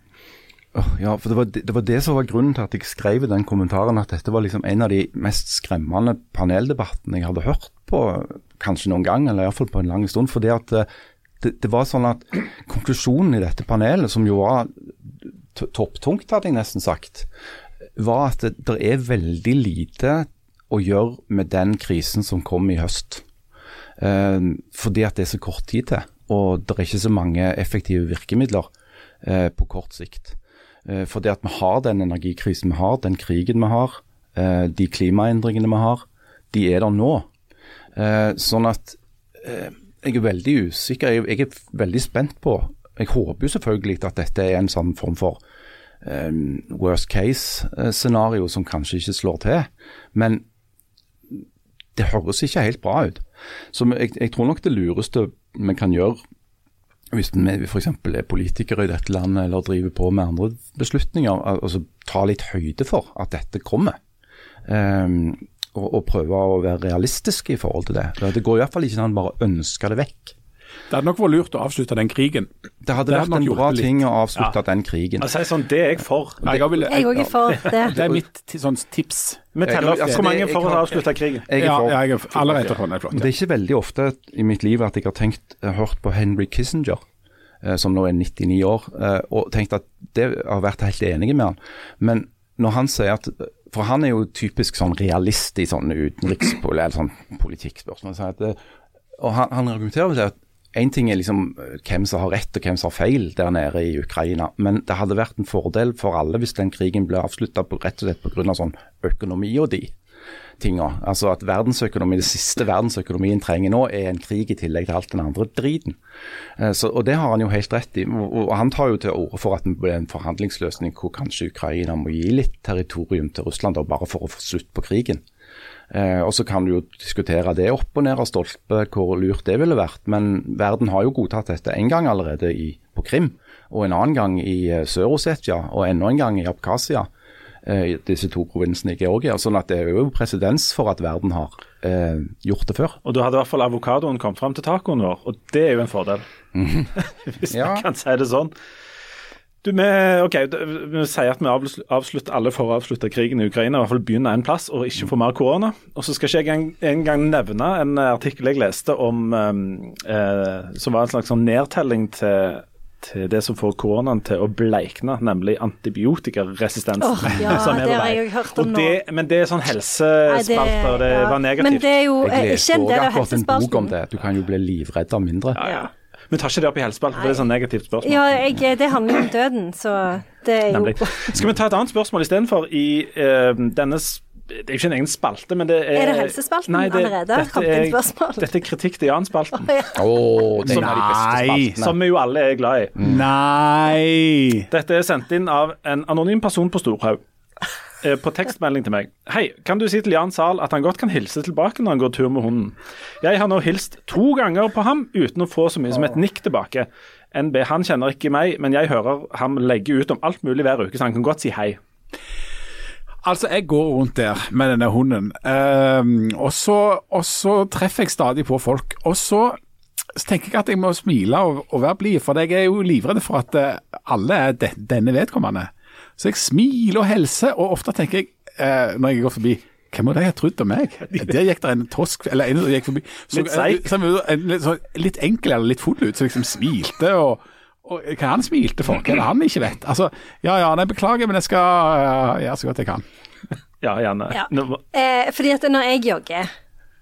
Ja, for det var det, var det som var grunnen til at jeg skrev i den kommentaren, at dette var liksom en av de mest skremmende paneldebattene jeg hadde hørt på kanskje noen gang, eller iallfall på en lang stund. fordi at eh, det, det var sånn at konklusjonen i dette panelet, som jo var topptungt, hadde jeg nesten sagt, var at det, det er veldig lite å gjøre med den krisen som kom i høst. Eh, fordi at det er så kort tid til, og det er ikke så mange effektive virkemidler eh, på kort sikt. Eh, fordi at vi har den energikrisen vi har, den krigen vi har, eh, de klimaendringene vi har, de er der nå. Eh, sånn at eh, jeg er veldig usikker, jeg, jeg er veldig spent på Jeg håper jo selvfølgelig at dette er en sånn form for um, worst case-scenario som kanskje ikke slår til. Men det høres ikke helt bra ut. Så jeg, jeg tror nok det lureste vi kan gjøre, hvis vi f.eks. er politikere i dette landet eller driver på med andre beslutninger, altså ta litt høyde for at dette kommer. Ehm, og, og prøve å være realistiske i forhold til det. Det går i hvert fall ikke an bare å ønske det vekk. Det hadde nok vært lurt å avslutte den krigen. Det hadde Det hadde vært en bra ting å avslutte den krigen. Altså, sånn, det er jeg for. Nei, jeg vil, Jeg er for det. det er mitt sånn tips. Vi teller opp hvor mange for å avslutte krigen. Jeg er for. ja, jeg er alle retter hånden er flott. Ja. Det er ikke veldig ofte i mitt liv at jeg har tenkt, hørt på Henry Kissinger, eh, som nå er 99 år, eh, og tenkt at det har vært helt enig med han. Men når han sier at For han er jo typisk sånn realist i sånne utenrikspolitikk eller sånn politikkspørsmål. Så at, og han, han argumenterer med at Én ting er liksom eh, hvem som har rett og hvem som har feil der nede i Ukraina, men det hadde vært en fordel for alle hvis den krigen ble avslutta rett og slett pga. sånn og de tinga. Altså at verdensøkonomi, det siste verdensøkonomien trenger nå, er en krig i tillegg til alt den andre driten. Eh, Så, og det har han jo helt rett i. Og, han tar jo til orde for at det blir en forhandlingsløsning hvor kanskje Ukraina må gi litt territorium til Russland, da, bare for å få slutt på krigen. Eh, og Så kan du jo diskutere det opp og ned av stolpe, hvor lurt det ville vært. Men verden har jo godtatt dette en gang allerede i, på Krim, og en annen gang i eh, Sør-Ossetia, og enda en gang i Abkhasia. Eh, disse to provinsene i Georgia. sånn at det er jo presedens for at verden har eh, gjort det før. Og da hadde i hvert fall avokadoen kommet fram til tacoen vår, og det er jo en fordel. Hvis Ja. man kan si det sånn. Du, vi, okay, vi sier at vi avslutter, alle for å avslutte krigen i Ukraina, i hvert fall begynne en plass og ikke få mer korona. Og så skal ikke jeg en, en nevne en artikkel jeg leste om um, eh, som var en slags sånn nedtelling til, til det som får koronaen til å bleikne, nemlig antibiotikaresistens. Oh, ja, som det har jeg hørt om nå. det, men det er sånn helsespalte, og det ja. var negativt. Men det er jo eh, Jeg leste òg akkurat en bok om det. Du kan jo bli livredd av mindre. Ja. Vi tar ikke det opp i helsespalten, for det er et sånn negativt spørsmål. Ja, jeg, det handler jo om døden, så det er jo Nemlig. Skal vi ta et annet spørsmål istedenfor? I uh, denne s- Det er jo ikke en egen spalte, men det er Er det helsespalten Nei, det- allerede? dette er- Dette er kritikk til Jan-spalten, Åh, ja. oh, Nei, som vi jo alle er glad i. Nei! Dette er sendt inn av en anonym person på Storhaug. eh, På tekstmelding til meg. Hei, kan du si til Jan Zahl at han godt kan hilse tilbake når han går tur med hunden? Jeg har nå hilst to ganger på ham uten å få så mye som et nikk tilbake. NB, han kjenner ikke meg, men jeg hører ham legge ut om alt mulig hver uke, så han kan godt si hei. Altså, jeg går rundt der med denne hunden, ehm, og, så, og så treffer jeg stadig på folk. Og så, så tenker jeg at jeg må smile og, og være blid, for jeg er jo livredd for at eh, alle er de, denne vedkommende. Så jeg smiler og hilser, og ofte tenker jeg, eh, når jeg går forbi hvem må de ha trodd om meg? Der gikk det en tosk, eller en som gikk forbi. Så, Litt seig. litt, så, litt enkel eller litt full ut, så liksom smilte og og hva han smilte for, hva er det han ikke vet? Altså, ja ja, nei, beklager, men jeg skal uh, gjøre så godt jeg kan. Ja, gjerne. Ja. Eh, Fordi at når jeg jogger,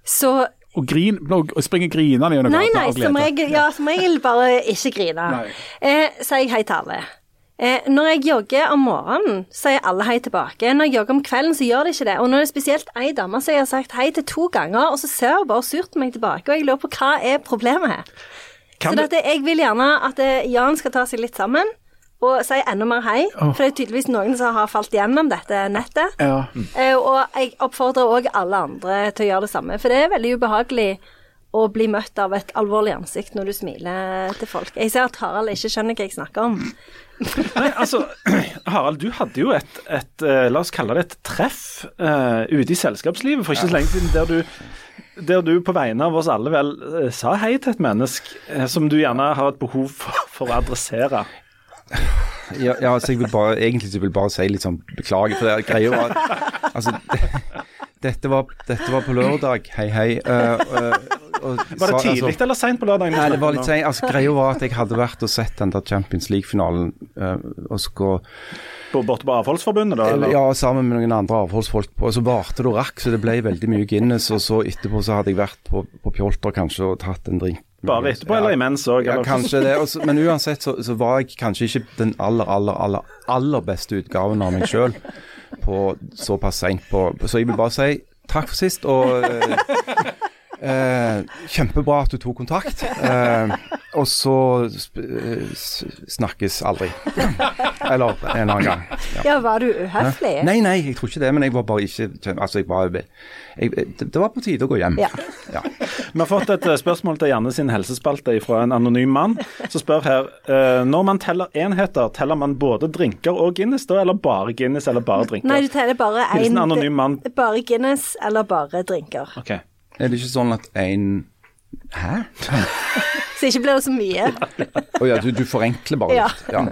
så Og, grin, og springer grinende gjennom Nei, gata nei, som regel, ja, som regel bare ikke grine. Eh, sier jeg hei til alle. Eh, når jeg jogger om morgenen, sier alle hei tilbake. Når jeg jogger om kvelden, så gjør de ikke det. Og når det er spesielt ei dame som jeg har sagt hei til to ganger, og så ser hun bare surt på meg tilbake, og jeg lurer på hva er problemet her. Kan så dette, jeg vil gjerne at eh, Jan skal ta seg litt sammen. Og si enda mer hei, for det er tydeligvis noen som har falt gjennom dette nettet. Ja. Eh, og jeg oppfordrer òg alle andre til å gjøre det samme, for det er veldig ubehagelig å bli møtt av et alvorlig ansikt når du smiler til folk. Jeg ser at Harald ikke skjønner hva jeg snakker om. Nei, altså, Harald, du hadde jo et, et eh, la oss kalle det et treff uh, ute i selskapslivet for ikke så lenge siden, der du, der du på vegne av oss alle vel eh, sa hei til et menneske eh, som du gjerne har et behov for, for å adressere. Ja, ja altså jeg vil bare, egentlig så vil jeg bare si litt sånn beklager, for det greia var altså, dette, var, dette var på lørdag, hei hei. Uh, eh, og Var det tidlig altså, eller seint på lørdagen? Nei, det var litt seint. Altså, greia var at jeg hadde vært og sett den der Champions League-finalen Uh, og skulle På- Borte på Avholdsforbundet, da? Eller? Ja, sammen med noen andre avholdsfolk. Og så varte det og rakk, så det ble veldig mye Guinness. Og så etterpå så hadde jeg vært på, på Pjolter kanskje og tatt en drink. Bare etterpå, eller imens òg? Ja, kanskje det. Også, men uansett så, så var jeg kanskje ikke den aller, aller, aller, aller beste utgaven av meg sjøl på såpass seint på Så jeg vil bare si takk for sist, og eh, eh, kjempebra at du tok kontakt. Eh, og så sp eh, snakkes aldri. Eller en annen gang. Ja. Ja, var du uhøflig? Nei, nei, jeg tror ikke det, men jeg var bare ikke Altså, jeg var jeg, det, det var på tide å gå hjem. Ja. Ja. Vi har fått et eh, spørsmål til Janne sin helsespalte fra en anonym mann, som spør her eh, Når man teller enheter, teller man både drinker og Guinness, da, eller bare Guinness eller bare drinker? Nei, du teller bare én. Bare Guinness eller bare drinker. Ok. Er det ikke sånn at en Hæ? Så ikke blir det så mye. Å ja, du, du forenkler bare litt. Ja.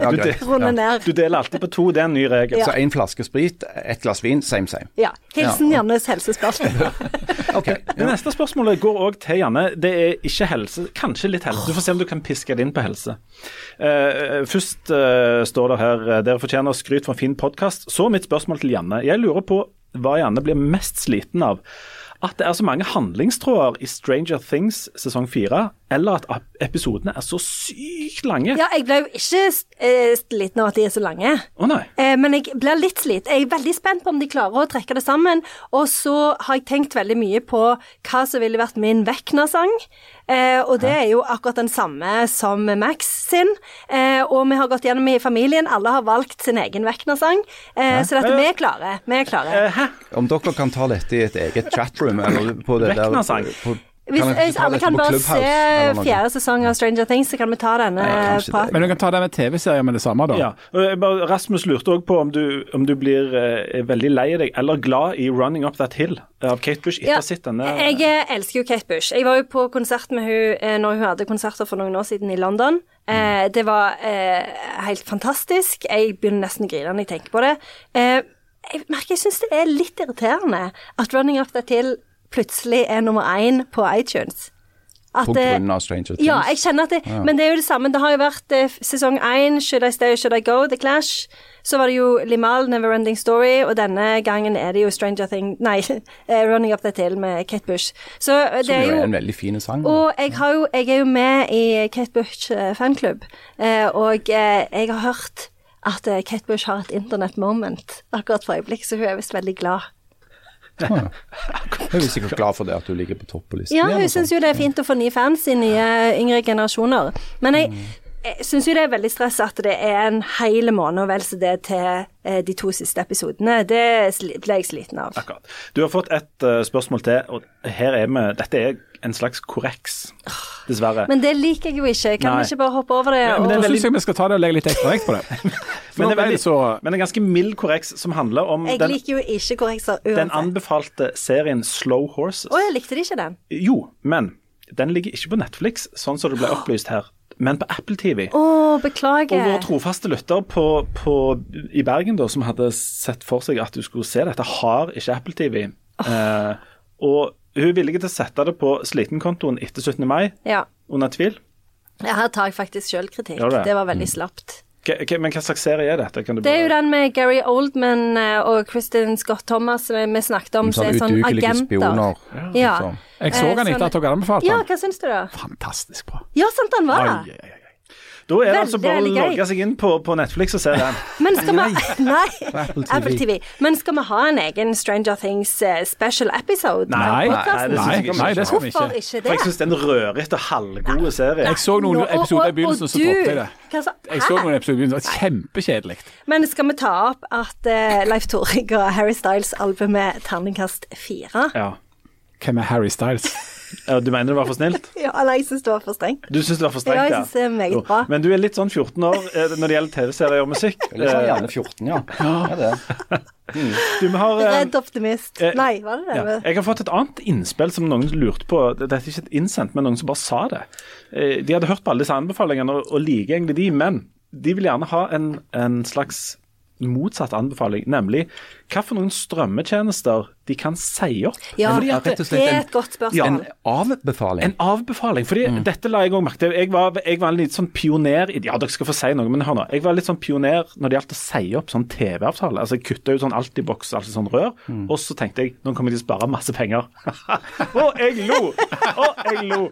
Ja, Du, greit. Runde Ja. ned. Du deler alltid på to, det er en ny regel. Ja. Så én flaske sprit, ett glass vin, same same. Ja. Hilsen Jannes helsespørsmål. Ok. Det neste spørsmålet går òg til Janne. Det er ikke helse, kanskje litt helse. Du får se om du kan piske det inn på helse. Uh, først uh, står det her eh, dere fortjener skryt for en fin podkast. Så mitt spørsmål til Janne. Jeg lurer på hva Janne blir mest sliten av. at det er så mange handlingstråder i Stranger Things sesong fire, eller at episodene er så sykt lange. Ja, jeg ble jo ikke eh, sliten av at de er så lange. Å nei. Eh, men jeg blir litt slitt. Jeg er veldig spent på om de klarer å trekke det sammen. Og så har jeg tenkt veldig mye på hva som ville vært min Vekna-sang. Eh, og det er jo akkurat den samme som Max sin. Eh, og vi har gått gjennom i familien. Alle har valgt sin egen Vekna-sang. Eh, så dette, vi er klare. Vi er klare. Hæ? Om dere kan ta dette i et eget chatroom, eller på det der Vekna-sang. Hvis kan hvis alle kan bare se fjerde sesong av Stranger Things, så kan vi ta denne praten. Men du kan ta det med TV-serier med det samme, da. Ja. jeg Rasmus lurte òg på om du, om du blir eh, veldig lei deg eller glad i 'Running Up That Hill' av Kate Bush etter ha denne. Jeg eh, elsker jo Kate Bush. Jeg var jo på konsert med hun eh, når hun hadde konserter for noen år siden i London. Eh, det var eh, helt fantastisk. Jeg begynner nesten å grine når jeg tenker på det. Eh, jeg merker jeg syns det er litt irriterende at 'Running Up That Hill' plutselig er nummer én på iTunes. At På grunn av Stranger Things? ja, jeg kjenner at det Men det er jo det samme. Det har jo vært eh, sesong én, 'Should I Stay or Should I Go', The Clash. Så var det jo Limal, 'Neverending Story', og denne gangen er det jo 'Stranger Thing' Nei, eh, 'Running Up That Hill' med Kate Bush. Så eh, det Som er jo en veldig fin sang. og jeg, har jo, jeg er jo med i Kate Bush eh, fanklubb, og jeg har hørt at Kate Bush har et internet moment akkurat for øyeblikk, så hun er visst veldig glad. Hun er sikkert glad for det at du ligger på topp på listen. Ja, hun syns jo det er fint å få nye fans i nye yngre generasjoner. Men jeg, jeg syns jo det er veldig stress at det er en hel måned og vel så det til eh, de to siste episodene. Det ble jeg sliten av. Akkurat. Du har fått et eh, spørsmål til, og her er vi Dette er en slags korreks, dessverre. Men det liker jeg jo ikke. Kan Nei. vi ikke bare hoppe over det? Ja, men det og... Syns jeg vi skal ta det og legge litt ekstra vekt på det. Men det er veldig, så men en ganske mild korreks som handler om Jeg den, liker jo ikke korrekser den anbefalte serien Slow Horses. Å, jeg likte de ikke den. Jo, men den ligger ikke på Netflix, sånn som det ble opplyst her, men på Apple TV. Å, Og vår trofaste lytter på, på, i Bergen, da, som hadde sett for seg at du skulle se dette, har ikke Apple TV. Eh, og hun er villig til å sette det på slitenkontoen etter 17. mai, Ja. under tvil. Ja, Her tar jeg faktisk sjølkritikk. Det? Det var veldig slapt. Men hva slags serie er dette? Kan du Det er jo den med Gary Oldman eh, og Kristin Scott Thomas som vi snakket om, som Sånn er sånn udugelige agenter. spioner. Ja. Sånn. Jeg så Eh, den etter sånn- at dere anbefalte Ja, hva syns du da? Fantastisk bra. Ja, sant han var ai, ai, ai. Da er det altså bare å logge seg inn på, på Netflix og se den. Men skal vi Nei. Apple TV. Apple TV. Men skal vi ha en egen Stranger Things eh, special episode? Nei, nei, nei, Nei, ikke. nei, det skal vi Hvorfor ikke. det? For jeg syns det er en rørete, halvgode serie. Jeg så noen episoder i begynnelsen, og så droppet jeg det. Jeg så noen episoder i begynnelsen, det var kjempekjedelig. Men skal vi ta opp at uh, Leif Tore og Harry Styles-albumet terningkast 4? Ja. Hvem er Harry Styles? Ja, Du mener det var for snilt? Ja, nei, jeg syns det var for strengt. Du syns det var for strengt, Ja, jeg synes det er meget bra. Men du er litt sånn 14 år eh, når det gjelder TV-serier og musikk. Litt sånn Eh, gjerne 14, ja. ja det. Du, har eh, Redd optimist. eh, Nei, var det det? ja. Jeg har fått et annet innspill som noen lurte på. Dette er ikke et innsendt, men noen som bare sa det. Eh, De hadde hørt på alle disse anbefalingene og, og liker egentlig de, men de vil gjerne ha en, en slags motsatt anbefaling, nemlig hva for noen strømmetjenester de kan si opp. Ja, Fordi at det er et godt spørsmål. Ja, En avbefaling. En avbefaling. fordi dette la jeg òg merke til. Jeg var, jeg var en litt sånn pioner i Ja, dere skal få si noe, men hør nå. Jeg var litt sånn pioner når det gjaldt å si opp sånn TV-avtale. Altså, jeg kutta ut sånn Altibox, altså sånn rør, og så tenkte jeg nå kommer de til å spare masse penger. og jeg lo! Og jeg lo.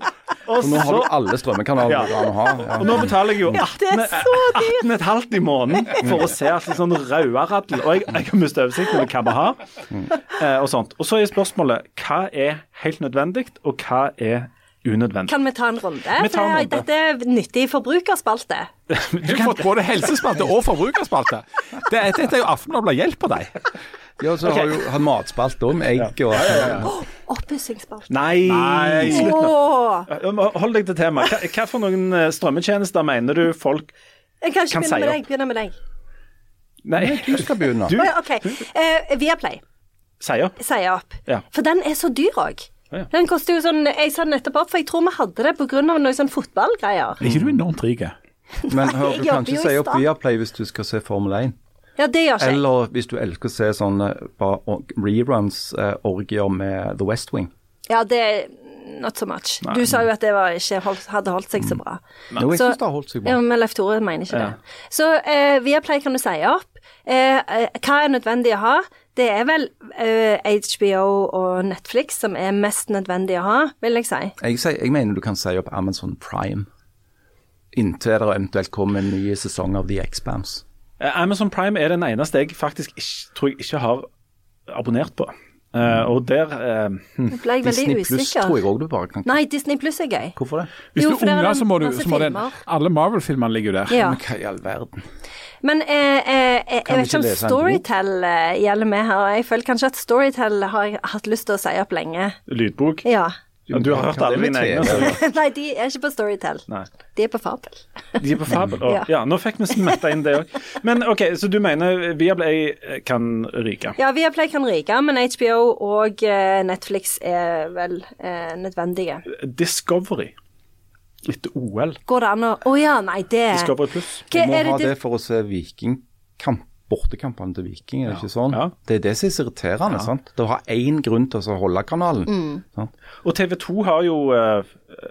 Og Og nå har du alle strømmekanaler Ja. du kan ha. Ja. og nå betaler jeg jo det 18, er 18,5 i måneden for å se altså sånn Rauaradel. Og jeg, jeg har mistet oversikten over hva vi har. Eh, og sånt. Og så er spørsmålet hva er helt nødvendig, og hva er unødvendig? Kan vi ta en runde? Vi tar en runde. Dette er nyttig forbrukerspalte. Du har fått både helsespalte og forbrukerspalte. Det, dette er jo Aftenbladet hjelper deg. Ja, så har jo han matspalt om egg og Oppussingsspalte. Nei, Nei. slutt nå. Hold deg til temaet. Hva, hva for noen eh, strømmetjenester mener du folk Jeg kan ikke Kan si med opp. deg. Begynne med deg. Nei, Du skal begynne. Du- OK. Uh, Viaplay sier opp. sier opp. Ja. For den er så dyr òg. Ja. Den koster jo sånn Jeg sa nettopp opp, for jeg tror vi hadde det pga. noe sånn fotballgreier. Er ikke du enormt rik? Men hør, du kan ikke si opp. Viaplay hvis du skal se Formel 1. Ja, det gjør ikke. Eller hvis du elsker å se sånne reruns, eh, med The West Wing. Ja, det not so much. Du sa jo at det var ikke holdt, hadde holdt seg så bra. Jo, jeg syns det har holdt seg bra. Ja, men Leif Tore mener ikke Ja. det. Så eh, Viaplay kan du si opp. Eh, eh, hva er nødvendig å ha? Det er vel eh, HBO og Netflix som er mest nødvendig å ha, vil jeg si. Jeg, jeg mener du kan si opp Amazon Prime inntil det eventuelt kommer en ny sesong av The Expanse. Eh, Amazon Prime er den eneste jeg faktisk ikke, tror jeg ikke har abonnert på. Uh, og der eh, veldig Disney Pluss tror jeg òg du bare kan Nei, Disney Pluss er gøy. Hvorfor det? Hvis Jo, du er unge, unger, så må du så må den. Alle Marvel-filmene ligger jo der. Ja. Men hva i all verden? Men eh, eh, jeg, jeg vet ikke om? Storytel eh, gjelder med her. og Jeg føler kanskje at Storytel har jeg hatt lyst til å si opp lenge. lydbok. Ja. Ja, du har hørt alle mine egne. Nei, de er ikke på Storytel. Nei. De er på Fabel. De er på Fabel. oh, Ja. ja, nå fikk vi smetta inn det òg. Men OK, så du mener Viaplay kan ryke? Ja, Viaplay kan ryke, men HBO og eh, Netflix er vel eh, nødvendige. Discovery etter OL. Går det an å Å ja, nei, det Discovery Pluss. Vi må ha det for å se Vikingkamp. Bortekampene til Viking, er det ikke sånn? Ja. Det er det som er så irriterende. sant? Det å ha én grunn til å holde kanalen. Sant? Og TV 2 har jo, uh,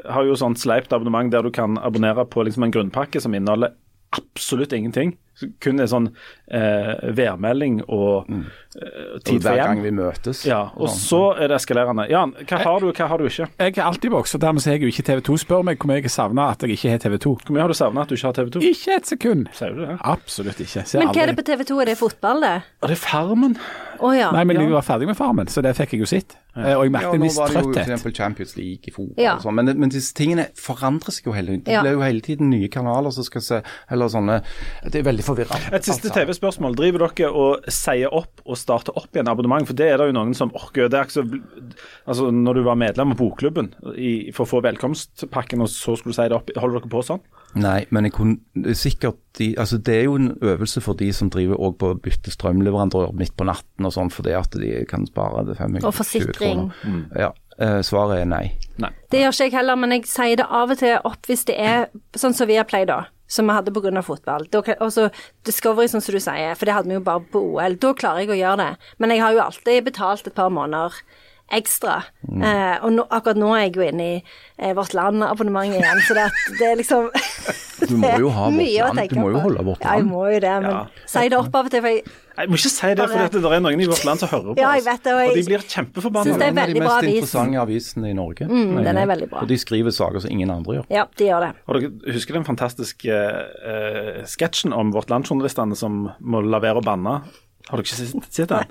har jo sånn sleipt abonnement der du kan abonnere på liksom en grunnpakke som inneholder absolutt ingenting. Kun en sånn eh, værmelding og eh, tid for hjem. hver gang vi møtes. Ja, og så er det eskalerende. Jan, hva har du, og hva har du ikke? Jeg er alltid boks, og dermed så er jeg jo ikke TV 2. Spør meg hvor mye jeg savner at jeg ikke har TV 2. Hvor mye har du savna at du ikke har TV 2? Ikke et sekund. Sier du det? Absolutt ikke. Ser Men hva er det på TV 2? Er det fotball, det? Og det er Farmen. Oh, ja. Nei, men Ja. jeg var ferdig med Farmen, så det fikk jeg jo sett. Eh, Og jeg Ja, merket en nå viss var det jo trøtthet. f.eks. Champions League i fotball Ja. og sånn, men, men disse tingene forandrer seg jo hele tiden. Det blir jo hele tiden nye kanaler som skal se Eller sånne Det er veldig forvirrende. Et siste. TV-spørsmål. Driver dere og sier opp og starter opp igjen abonnement? For det er det jo noen som orker. Det er ikke så Altså, når du var medlem av Bokklubben i, for å få velkomstpakken, og så skulle du si det opp, holder dere på sånn? Nei, men jeg kunne er sikkert de, altså Det er jo en øvelse for de som driver også på å bytte strømleverandør midt på natten og sånn, fordi at de kan spare det fem Og forsikring. Ja, eh, svaret er nei. Nei. Det gjør ikke jeg heller, men jeg sier det av og til opp hvis det er sånn som vi har pleid da. Som vi hadde pga. fotball. Og så Discovery, sånn som du sier, for det hadde vi jo bare på OL. Da klarer jeg å gjøre det. Men jeg har jo alltid betalt et par måneder ekstra. Mm. Eh, og nå, akkurat nå er jeg jo inne i eh, Vårt Land-abonnementet igjen, så det, at det er liksom Du må jo ha Vårt Land. Du må jo holde Vårt Land. Ja, jeg må jo det, men Ja. si det opp av og til, for jeg Jeg må ikke si det, for det er noen i vårt land som hører på Ja, jeg vet det, og jeg- og de blir kjempeforbanna. det er En av de mest interessante avisene i Norge. Mm, den er veldig bra. Og de skriver saker som ingen andre gjør. Ja, de gjør det. Og dere husker den fantastiske uh, sketsjen om Vårt Land-journalistene som må la være å banne? Har dere ikke sett den?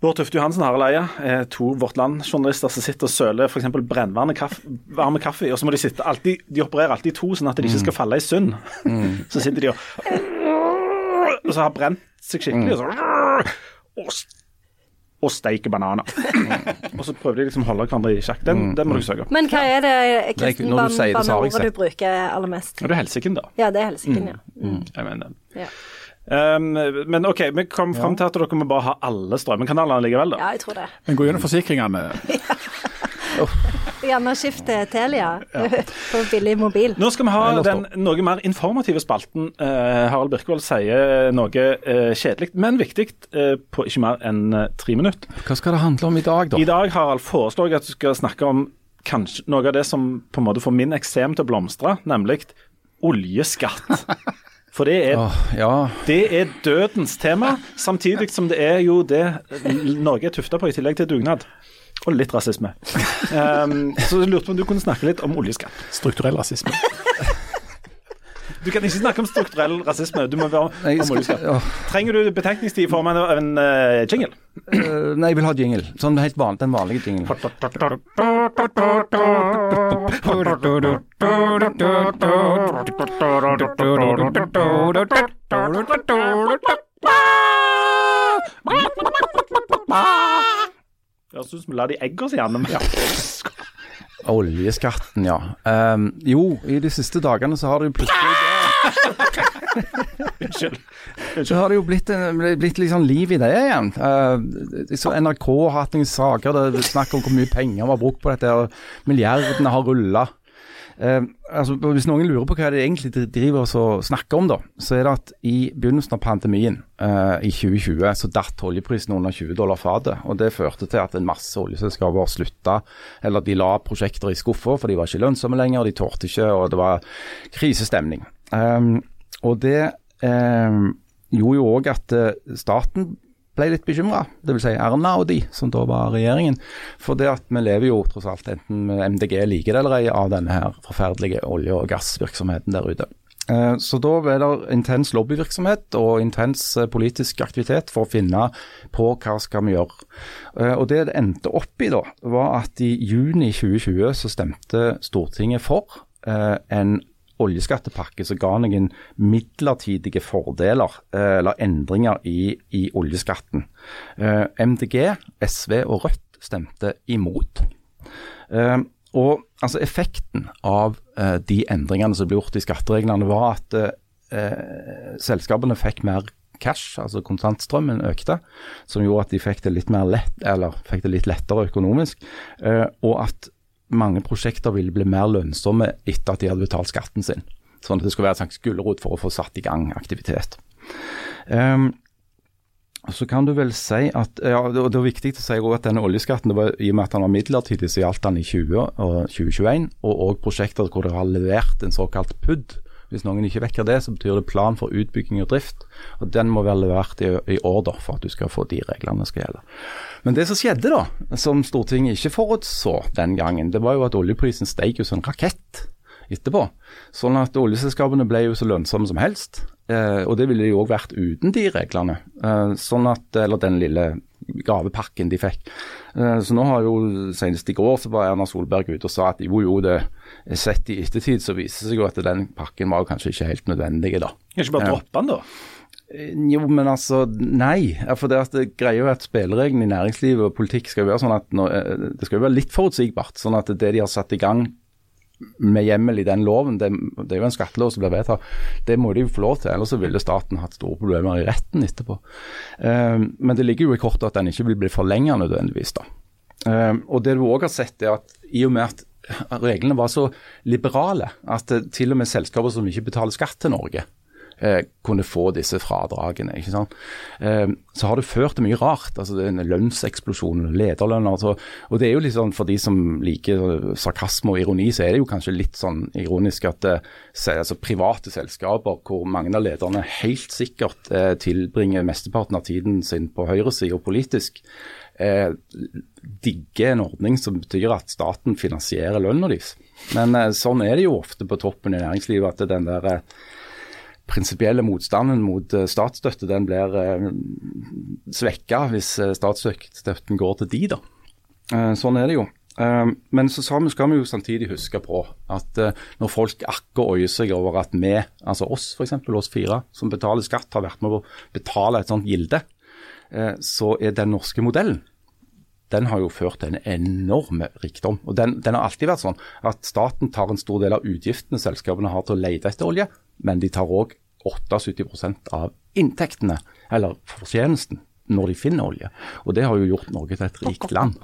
Bård Tufte Johansen og Harald Eia er to Vårt Land-journalister som sitter og søler f.eks. brennvarme kaffe, varme kaffe, og så må de sitte alltid, de opererer alltid i to, sånn at de ikke skal falle i synd. Så sitter de og Og så har brent seg skikkelig, og så og, og steiker bananer. og så prøver de liksom å holde hverandre i sjakk. Den, den må du søke opp. Men hva er det når du kristenbanneordet du bruker aller mest? Er det er helsiken, da. Ja, det er helsiken, ja. Jeg mener det. ja. Um, men OK, vi kom fram til at dere må bare ha alle strømkanalene likevel, da. Ja, jeg tror det. Men gå gjennom forsikringene. Gjerne skift til Telia på billig mobil. Nå skal vi ha den noe mer informative spalten. Uh, Harald Birkvold sier noe uh, kjedelig, men viktig, uh, på ikke mer enn eh, tre minutter. Hva skal det handle om i dag, da? I dag Harald, foreslår jeg at du skal snakke om kanskje noe av det som på en måte får min eksem til å blomstre, nemlig oljeskatt. For det er oh, ja, Det er dødens tema, samtidig som det er jo det Norge er tufta på, i tillegg til dugnad. Og litt rasisme. Um, så jeg lurte på om du kunne snakke litt om oljeskatt. Strukturell rasisme. Du kan ikke snakke om strukturell rasisme, du må være Nei, om skal, ja. Trenger du betenkningstid i form av en uh, jingle? Uh, nei, jeg vil ha jingle. Sånn helt van, den vanlige jingle. Høres ut som vi lar de egge oss gjennom. Oljeskatten, ja. Um, jo, i de siste dagene så har det jo plutselig. Så har det jo blitt, en, blitt litt sånn liv i det igjen. Uh, så NRK har hatt noen saker der det er snakk om hvor mye penger var brukt på dette, og milliardene har rulla. Eh, altså, hvis noen lurer på hva det egentlig driver og snakker om, da, så er det at i begynnelsen av pandemien eh, i 2020 så datt oljeprisen under 20 dollar fatet. og Det førte til at en masse oljeselskaper slutta, eller de la prosjekter i skuffa for de var ikke lønnsomme lenger, de tålte ikke, og det var krisestemning. Eh, og det um, gjorde jo òg at uh, staten ble litt bekymra, dvs. Si Erna og de, som da var regjeringen. For det at vi lever jo tross alt enten MDG liker det eller ei av denne her forferdelige olje- og gassvirksomheten der ute. Eh, så da er det intens lobbyvirksomhet og intens eh, politisk aktivitet for å finne på hva skal vi gjøre. Eh, og Det det endte opp i da, var at i juni 2020 så stemte Stortinget for en oljeskattepakke så ga noen midlertidige fordeler, eh, eller endringer, i, i oljeskatten. Eh, MDG, SV og Rødt stemte imot. Eh, og altså Effekten av de endringene som ble gjort i skattereglene, var at selskapene fikk mer cash, altså kontantstrømmen økte, som gjorde at de fikk det litt lett, fikk det litt lettere økonomisk. og at mange prosjekter ville bli mer lønnsomme etter at de hadde betalt skatten sin. Sånn at det skulle være en slags gulrot for å få satt i gang aktivitet. Um, så kan du vel si at ja, Det er viktig å si at denne oljeskatten, var, i og med at den var midlertidig, så gjaldt den i 20 og 2021. Og òg prosjekter hvor det har levert en såkalt PUD. Hvis noen ikke vekker det, så betyr det plan for utbygging og drift. og Den må være levert i, i order for at du skal få de reglene skal gjelde. Men det som skjedde, da, som Stortinget ikke forutså den gangen, det var jo at oljeprisen steg jo som en rakett etterpå. Sånn at oljeselskapene ble jo så lønnsomme som helst. Eh, og det ville de òg vært uten de reglene. Eh, sånn at, Eller den lille gavepakken de fikk. Eh, så nå har jo senest i går så var Erna Solberg ute og sa at jo jo, det sett i ettertid så viser det seg jo at den pakken var kanskje ikke helt nødvendig da. Kan ikke bare droppe den da? Eh, jo, men altså, nei. For det, det greier jo at spillereglene i næringslivet og politikk skal jo være sånn at når, eh, det skal jo være litt forutsigbart. Sånn at det de har satt i gang med hjemmel i den loven, det, det, er jo en skattelov som blir vedtatt, det må de jo få lov til. Ellers så ville staten hatt store problemer i retten etterpå. Um, men det ligger jo i kortet at den ikke vil bli forlenget nødvendigvis. da. Um, og det du òg har sett, er at i og med at reglene var så liberale at til og med selskaper som ikke betaler skatt til Norge, eh, kunne få disse fradragene. ikke sant? Eh, så har det ført til mye rart. altså det er en Lønnseksplosjon, lederlønner. Altså, og det er jo litt sånn For de som liker sarkasme og ironi, så er det jo kanskje litt sånn ironisk at eh, altså, private selskaper hvor mange av lederne helt sikkert eh, tilbringer mesteparten av tiden sin på høyresida politisk, eh, digger en ordning som betyr at staten finansierer lønna deres. Men eh, sånn er det jo ofte på toppen i næringslivet, at den der eh, prinsipielle motstanden mot uh, statsstøtte den blir uh, svekka hvis uh, statsstøtten går til de, da. sånn er det jo. men så skal vi jo samtidig huske på at når folk akker øyer seg over at vi, altså oss f.eks., oss fire som betaler skatt, har vært med å betale et sånt gilde, så er den norske modellen den har jo ført til en enorm rikdom. Og den, den, har alltid vært sånn at staten tar en stor del av utgiftene selskapene har til å lete etter olje, men de tar òg 78% av inntektene, eller fortjenesten, når de finner olje. Og det har jo gjort Norge til et rikt land.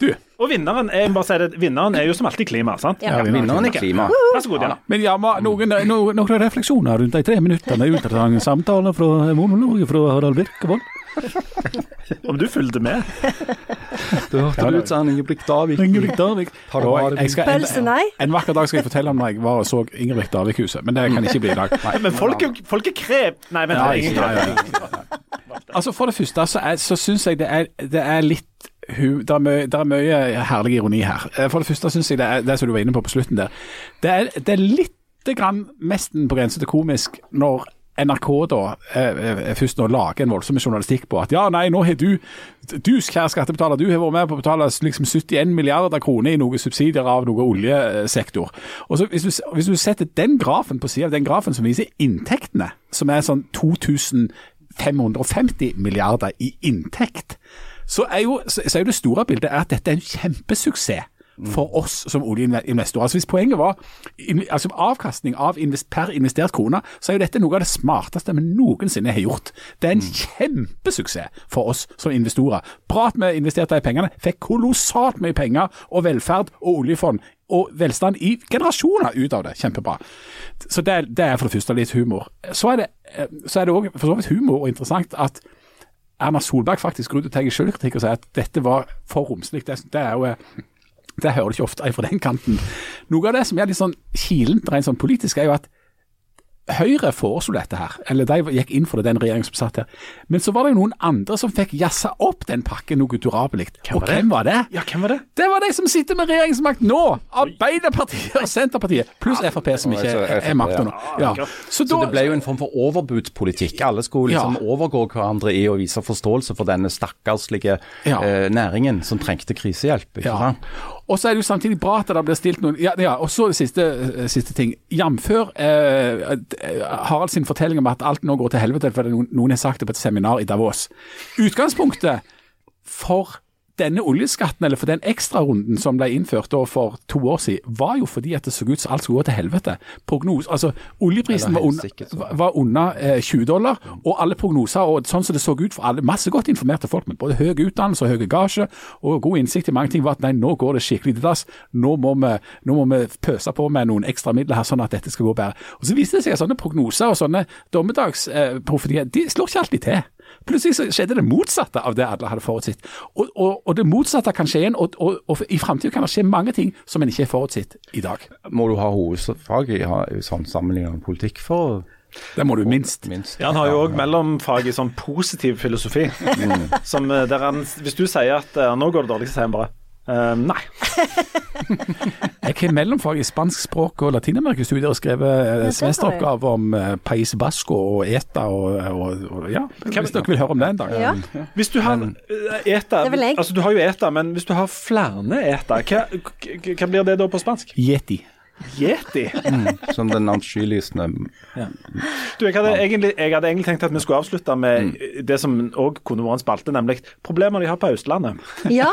Du, og vinneren er, bare si det, vinneren er jo som alltid klima, sant? Ja, vinneren er klima. Vær så god, Janne. Men ja, noen, noen, noen refleksjoner rundt de tre minuttene med interessante samtaler fra monologer fra Harald Birkevold? Om du fulgte med? Du hørte ja, ut som Ingebrigt Davik. Ingebrigt Davik. Pølse, nei? En vakker dag skal jeg fortelle om når jeg var og så Ingebrigt Davik-huset, men det kan ikke bli i dag. Nei. Men folk, folk er krev... Nei, vent, ja, ingen krev. Altså, for det første så, er, så syns jeg det er, det er litt mye, det er, mye, herlig ironi her. Eh, for det første syns jeg det er det som du var inne på på slutten der. Det er, det er litt grann nesten på grense til komisk når NRK da eh, eh, først nå lager en voldsom journalistikk på at ja, nei, nå har du, du kjære skattebetaler, du har vært med på å betale liksom 71 milliarder kroner i noen subsidier av noe oljesektor. Og så hvis du, hvis du setter den grafen på siden av den grafen som viser inntektene, som er sånn 2550 milliarder i inntekt, så er jo, så er jo det store bildet at dette er en kjempesuksess for oss som oljeinvestorer. Altså Hvis poenget var altså avkastning av invest, per investert krone, så er jo dette noe av det smarteste vi noensinne har gjort. Det er en kjempesuksess for oss som investorer. Bra at vi investerte de pengene. Fikk kolossalt mye penger og velferd og oljefond og velstand i generasjoner ut av det. Kjempebra. Så det, det er for det første litt humor. Så er det eh, så er det òg for så vidt humor og interessant at Erna Solberg faktisk går ut og tar selvkritikk og sier at dette var for romslig. Det, det, er jo eh, det hører du ikke ofte fra den kanten. Noe av det som er litt sånn kilent rent sånn politisk, er jo at Høyre foreslo dette her, eller de gikk inn for det, den regjeringen som satt her. Men så var det jo noen andre som fikk jazza opp den pakken noe durabelig. Og hvem var det? Ja, hvem var det? Det var de som sitter med regjeringsmakt nå! Arbeiderpartiet og Senterpartiet, pluss Frp, som ikke er makta nå. Ja. Så, så, det ble jo en form for overbudspolitikk. Alle skulle liksom ja. overgå hverandre i å vise forståelse for denne stakkarslige eh, næringen som trengte krisehjelp. ikke sant? Og så er det jo samtidig bra at det blir stilt noen Ja, ja og så det siste, eh, siste ting. Jf. Eh, Harald sin fortelling om at alt nå går til helvete fordi noen har sagt det på et seminar i Davos. Utgangspunktet for denne oljeskatten, eller for den ekstrarunden som ble innført for to år siden, var jo fordi at det så ut som alt skulle gå til helvete. Prognos, altså Oljeprisen var under, var under eh, 20 dollar, og alle prognoser og sånn som det så ut for alle masse godt informerte folk med både høy utdannelse og høy gasje og god innsikt i mange ting, var at nei, nå går det skikkelig til dass. Nå må vi, nå må vi pøse på med noen ekstra midler her, sånn at dette skal gå bedre. Og Så viste det seg at sånne prognoser og sånne dommedagsprofetier, eh, de slår ikke alltid til. Plutselig så skjedde det motsatte av det alle hadde forutsett. Og, og, og det motsatte kan skje igjen, og, og i framtida kan det skje mange ting som en ikke har forutsett i dag. Må du ha hovedfag i, i sånn sammenlignende politikk for det må du minst. minst. Ja, Han har jo òg mellomfag i sånn positiv filosofi. Mm. Som eh, der han, hvis du sier at uh, nå går det dårlig, så sier han bare uh, nei. Jeg har mellomfag i spansk språk og latinamerikastudier og skrevet uh, semesteroppgave om uh, Pais Basco og ETA og, og, og ja, hvis dere vil høre om det en dag. Ja. Hvis du har ETA, altså du har jo ETA, men hvis du har flere ETA, hva, hva blir det da på spansk? Yeti. Yeti. Mm, som den avskyeligste ja. Du, jeg hadde, egentlig, jeg hadde, egentlig, tenkt at vi skulle avslutte med mm. det som òg kunne vært en spalte, nemlig problemer de har på Østlandet. Ja.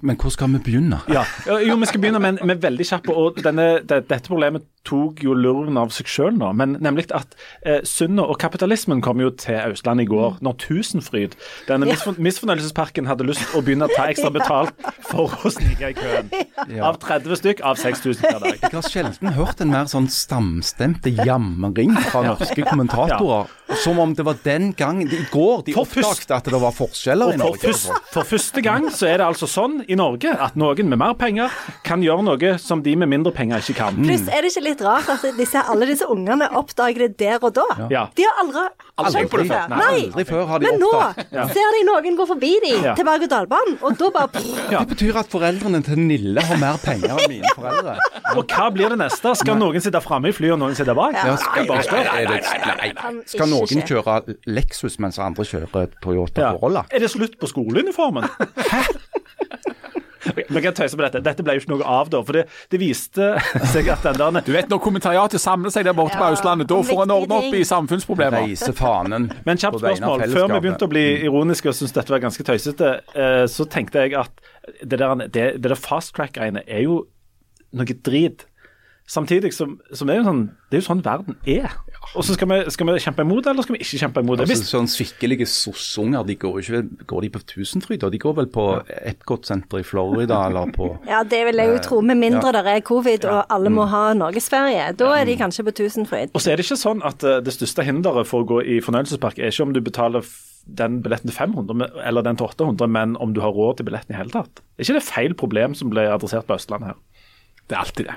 Men hvor skal vi begynne? Ja, Jo, vi skal begynne med, en veldig kjapp Og denne, det, dette problemet tok jo lurven av seg sjøl nå, men nemlig at eh, Sundet og kapitalismen kom jo til Østlandet i går, når Tusenfryd, denne ja. misfornøyelsesparken, hadde lyst å begynne å ta ekstra betalt for å snike i køen. Ja. Av 30 stykk av 6000 per dag. Jeg har sjelden hørt en mer sånn stamstemte jamring fra norske kommentatorer. Som om det var den gangen I går de oppdaget at det var forskjeller i Norge. For, for første gang så er det altså sånn i Norge at noen med mer penger kan gjøre noe som de med mindre penger ikke kan. Pluss er det ikke litt rart at disse, alle disse ungene oppdager det der og da. Ja. De har aldri Aldri, aldri, før. Nei, aldri før har de Men nå ja. ser de noen gå forbi de ja. til berg-og-dal-banen, og da bare ja. Det betyr at foreldrene til Nille har mer penger enn mine foreldre. Og hva blir det neste? Skal noen sitte framme i flyet og noen sitte bak? Ja, skal, nei, nei, Nei, skal noen kjøre Lexus mens andre kjører Toyota Corolla? Er det slutt på skoleuniformen? Hæ? Dette. Dette ble jo ikke noe av, da. For det, det viste seg at den der Du vet når kommentariatet samler seg der borte ja, på Østlandet, da får en ordne opp i samfunnsproblemer. Reise fanen. Men kjapt spørsmål. Før vi begynte å bli ironiske og syntes dette var ganske tøysete, eh, så tenkte jeg at det der, det, det der fast track-greiene er jo noe drit. Samtidig som, som er jo sånn, det er jo sånn verden er. Og så skal vi, skal vi, kjempe imot det, eller skal vi ikke kjempe imot det? Altså, sånn skikkelige sossunger, de går ikke går de på Tusenfryd? De går vel på Epcot-senteret i Florida eller på Ja, det vil jeg jo tro. Med mindre ja. det er covid og alle må ha norgesferie. Da er de kanskje på Tusenfryd. Og så er det ikke sånn at uh, det største hinderet for å gå i fornøyelsespark er ikke om du betaler den billetten til 500 eller den til 800, men om du har råd til billetten i hele tatt. Er ikke det feil problem som ble adressert på Østlandet her? Det er alltid det.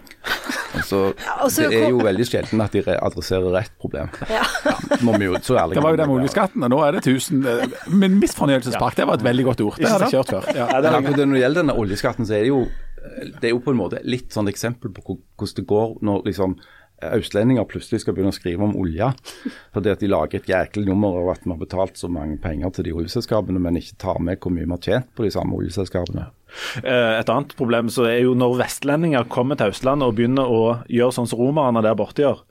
Altså, ja, det er jo veldig sjelden at de adresserer rett problem. Ja. Ja, må vi jo, så ærlig det var jo det med oljeskatten, og nå er det 1000 eh, Men misfornøyelsespark, det var et veldig godt ord. Det har jeg kjørt før. Ja. Ja, når det gjelder denne oljeskatten, så er det jo det er jo på en måte litt sånn eksempel på hvordan det går når liksom østlendinger plutselig skal begynne å skrive om olje. Fordi at de lager et jæklig nummer av at vi har betalt så mange penger til de oljeselskapene, men ikke tar med hvor mye vi har tjent på de samme oljeselskapene. Eh, et annet problem så er jo når vestlendinger kommer til Østlandet og begynner å gjøre sånn som romerne der borte gjør,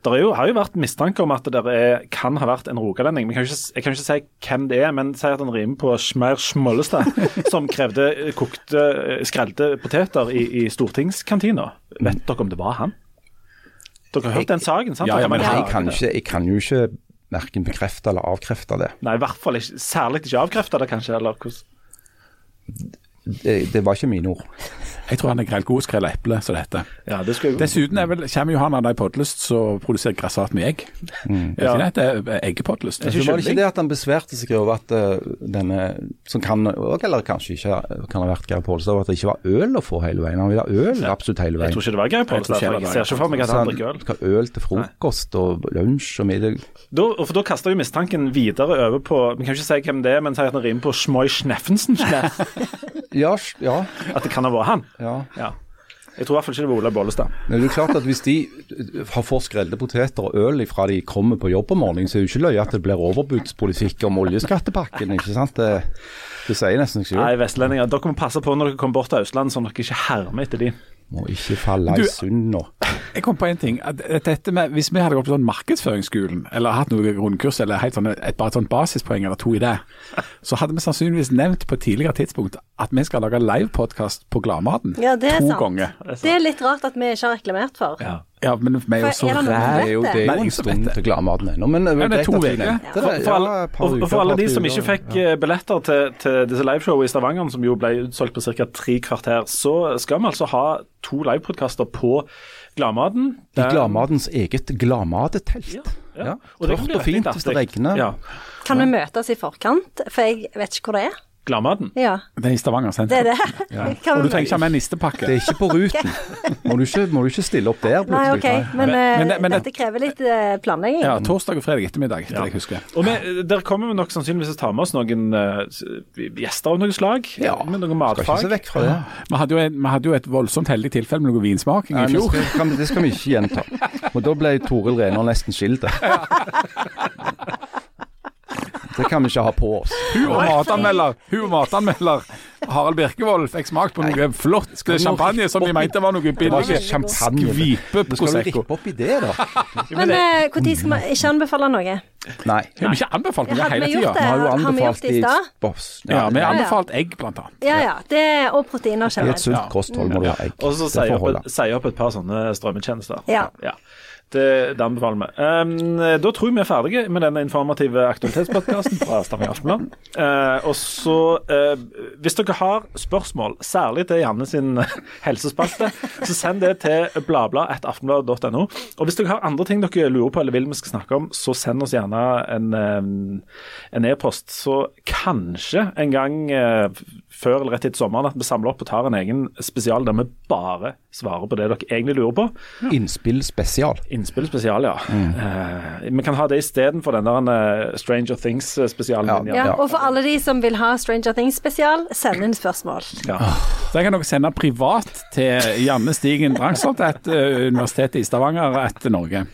Det er jo, har jo vært mistanke om at det er, kan ha vært en rogalending. Men jeg kan, ikke, jeg kan ikke si hvem det er, men si at han rimer på Schmeir Schmollestad, som krevde kokte, eh, skrelte poteter i, i stortingskantina. Vet dere om det var han? Dere har hørt den saken, sant? Ja, ja, men Jeg kan, ikke, jeg kan jo ikke verken bekrefte eller avkrefte det. Nei, i hvert fall ikke. Særlig ikke avkrefte det, kanskje. eller hvordan? Det. Det var ikke mine ord. Jeg tror han er grelt god å skrelle eple, som det heter. Ja, det skulle jo Dessuten er vel, kommer jo han av de podlyst som produserer grassat med egg. Er Ja. ikke det det er eggepodlyst? Det Så var det ikke det at han besværte seg over at uh, denne Som kan eller kanskje ikke kan ha vært Geir Pollestad, at det ikke var øl å få hele veien. Han ville ha øl absolutt hele veien. Jeg tror ikke det var Geir Pollestad. Jeg for Jeg ser ikke for meg at Så han drikker øl. skal ha øl til frokost og lunsj og middag. Da, for da kaster jo mistanken videre over på Vi kan ikke si hvem det er, men si at han rimer på Schmoy Sneffensen. Ja, ja, At det kan ha vært han. ja. Ja. Jeg tror i hvert fall ikke det var Ola Bollestad. Det er klart at Hvis de har får skrelde poteter og øl fra de kommer på jobb om morgenen, så er det jo ikke løye at det blir overbudspolitikk om oljeskattepakken. ikke sant? Det, det sier nesten seg Nei, vestlendinger. Dere må passe på når dere kommer bort til Østlandet, sånn at dere ikke hermer etter de. Må ikke falle Du- i sund nå. Jeg kom på en ting. Dette med, hvis vi hadde gått på sånn markedsføringsskolen, eller hatt noe grunnkurs, eller helt sånn, et, bare et sånt basispoeng eller to i det, så hadde vi sannsynligvis nevnt på et tidligere tidspunkt at vi skal lage livepodkast på Gladmaten. Ja, det er to sant. ganger. Det er litt rart at vi ikke har reklamert for. Ja, men vi er jo så er det er jo, det er jo en stund til gladmaten ennå, men det er Ja, det er to uker. Ja, og, for alle de som ikke fikk ja. eh, billetter til, til disse liveshowene i Stavanger, som jo ble utsolgt på ca. tre kvarter, så skal vi altså ha to livepodkaster på Gladmaten. I Gladmatens eget Gladmatetelt. Ja. Ja. Og det kan Tørt bli og fint hvis det regner. Ja. Kan vi møtes i forkant? For jeg vet ikke hvor det er. Gladmaten. Ja, Det er i Stavanger det er det. Ja. Og du trenger ikke ha med nistepakke. Det er ikke på ruten. Må du ikke, må du ikke stille opp der Nei, OK. plutselig? Men, eh, Men- men- dette krever litt eh, planlegging. Ja, torsdag og fredag ettermiddag, etter Ja. det jeg husker. Og vi, der kommer vi nok sannsynligvis til å ta med oss noen uh, gjester av noe slag. Ja, med noen matfag. Skal ikke se vekk fra det. Vi hadde, jo en, vi hadde jo et voldsomt heldig tilfelle med noe vinsmaking i fjor. det skal vi ikke gjenta. Og da ble Toril Rener nesten skilt. Det kan vi ikke ha på oss. Hun og matanmelder, hun og matanmelder Harald Birkevold fikk smakt på noe flott champagne som de mente var noe Det var billig skvipe Men skal du rippe opp i det, da? Men eh, når skal vi ikke anbefale noe? Nei. Vi har ikke anbefalt noe hele tida. Vi har jo Har vi gjort anbefalt det i stad? boss. Ja, vi har anbefalt egg, blant annet. Ja ja. Det, og proteiner I et generelt. sunt kosthold må du ha egg. Og så sier opp et par sånne strømmetjenester. Ja. Ja. Det, det anbefaler vi. Um, da tror jeg vi er ferdige med denne informative aktualitetspodkasten fra Stavanger Aftenblad. Uh, og så, uh, hvis dere har spørsmål, særlig til Janne sin helsespalte, så send det til bladblad.aftenblad.no. Og hvis dere har andre ting dere lurer på eller vil vi skal snakke om, så send oss gjerne en um, e-post. Så kanskje en gang uh, før eller rett etter sommeren at vi samler opp og tar en egen spesial der vi bare svarer på det dere egentlig lurer på. Innspill spesial. Innspill spesial, ja. Eh, vi kan ha det istedenfor den der uh, Stranger Things-spesialen. Ja. Ja, Ja. og for alle de som vil ha Stranger Things spesial, send inn spørsmål. Ja. Så kan dere sende privat til Janne Stigen Drangsholt at uh, Universitetet i Stavanger at Norge.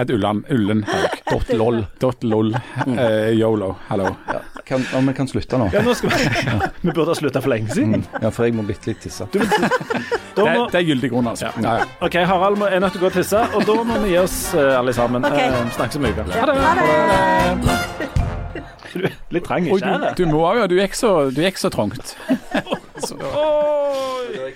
Et Ulland, Ullenhaug. Dot lol. Dot lol. Eh, yolo. Hallo. Kan, om vi kan slutte nå? Ja, nå skal vi, vi burde ha slutta for lenge siden. Ja, for jeg må bitte litt tisse. Da Det, må, det er gyldig grunn, altså. Ja, ja. OK, Harald er nødt til å gå og tisse, og da må vi gi oss eh, alle sammen. Okay. Eh, snakkes om en uke. Ha det! Du er litt trang i Oi, du, du må jo, du gikk så, du så trangt. Oi.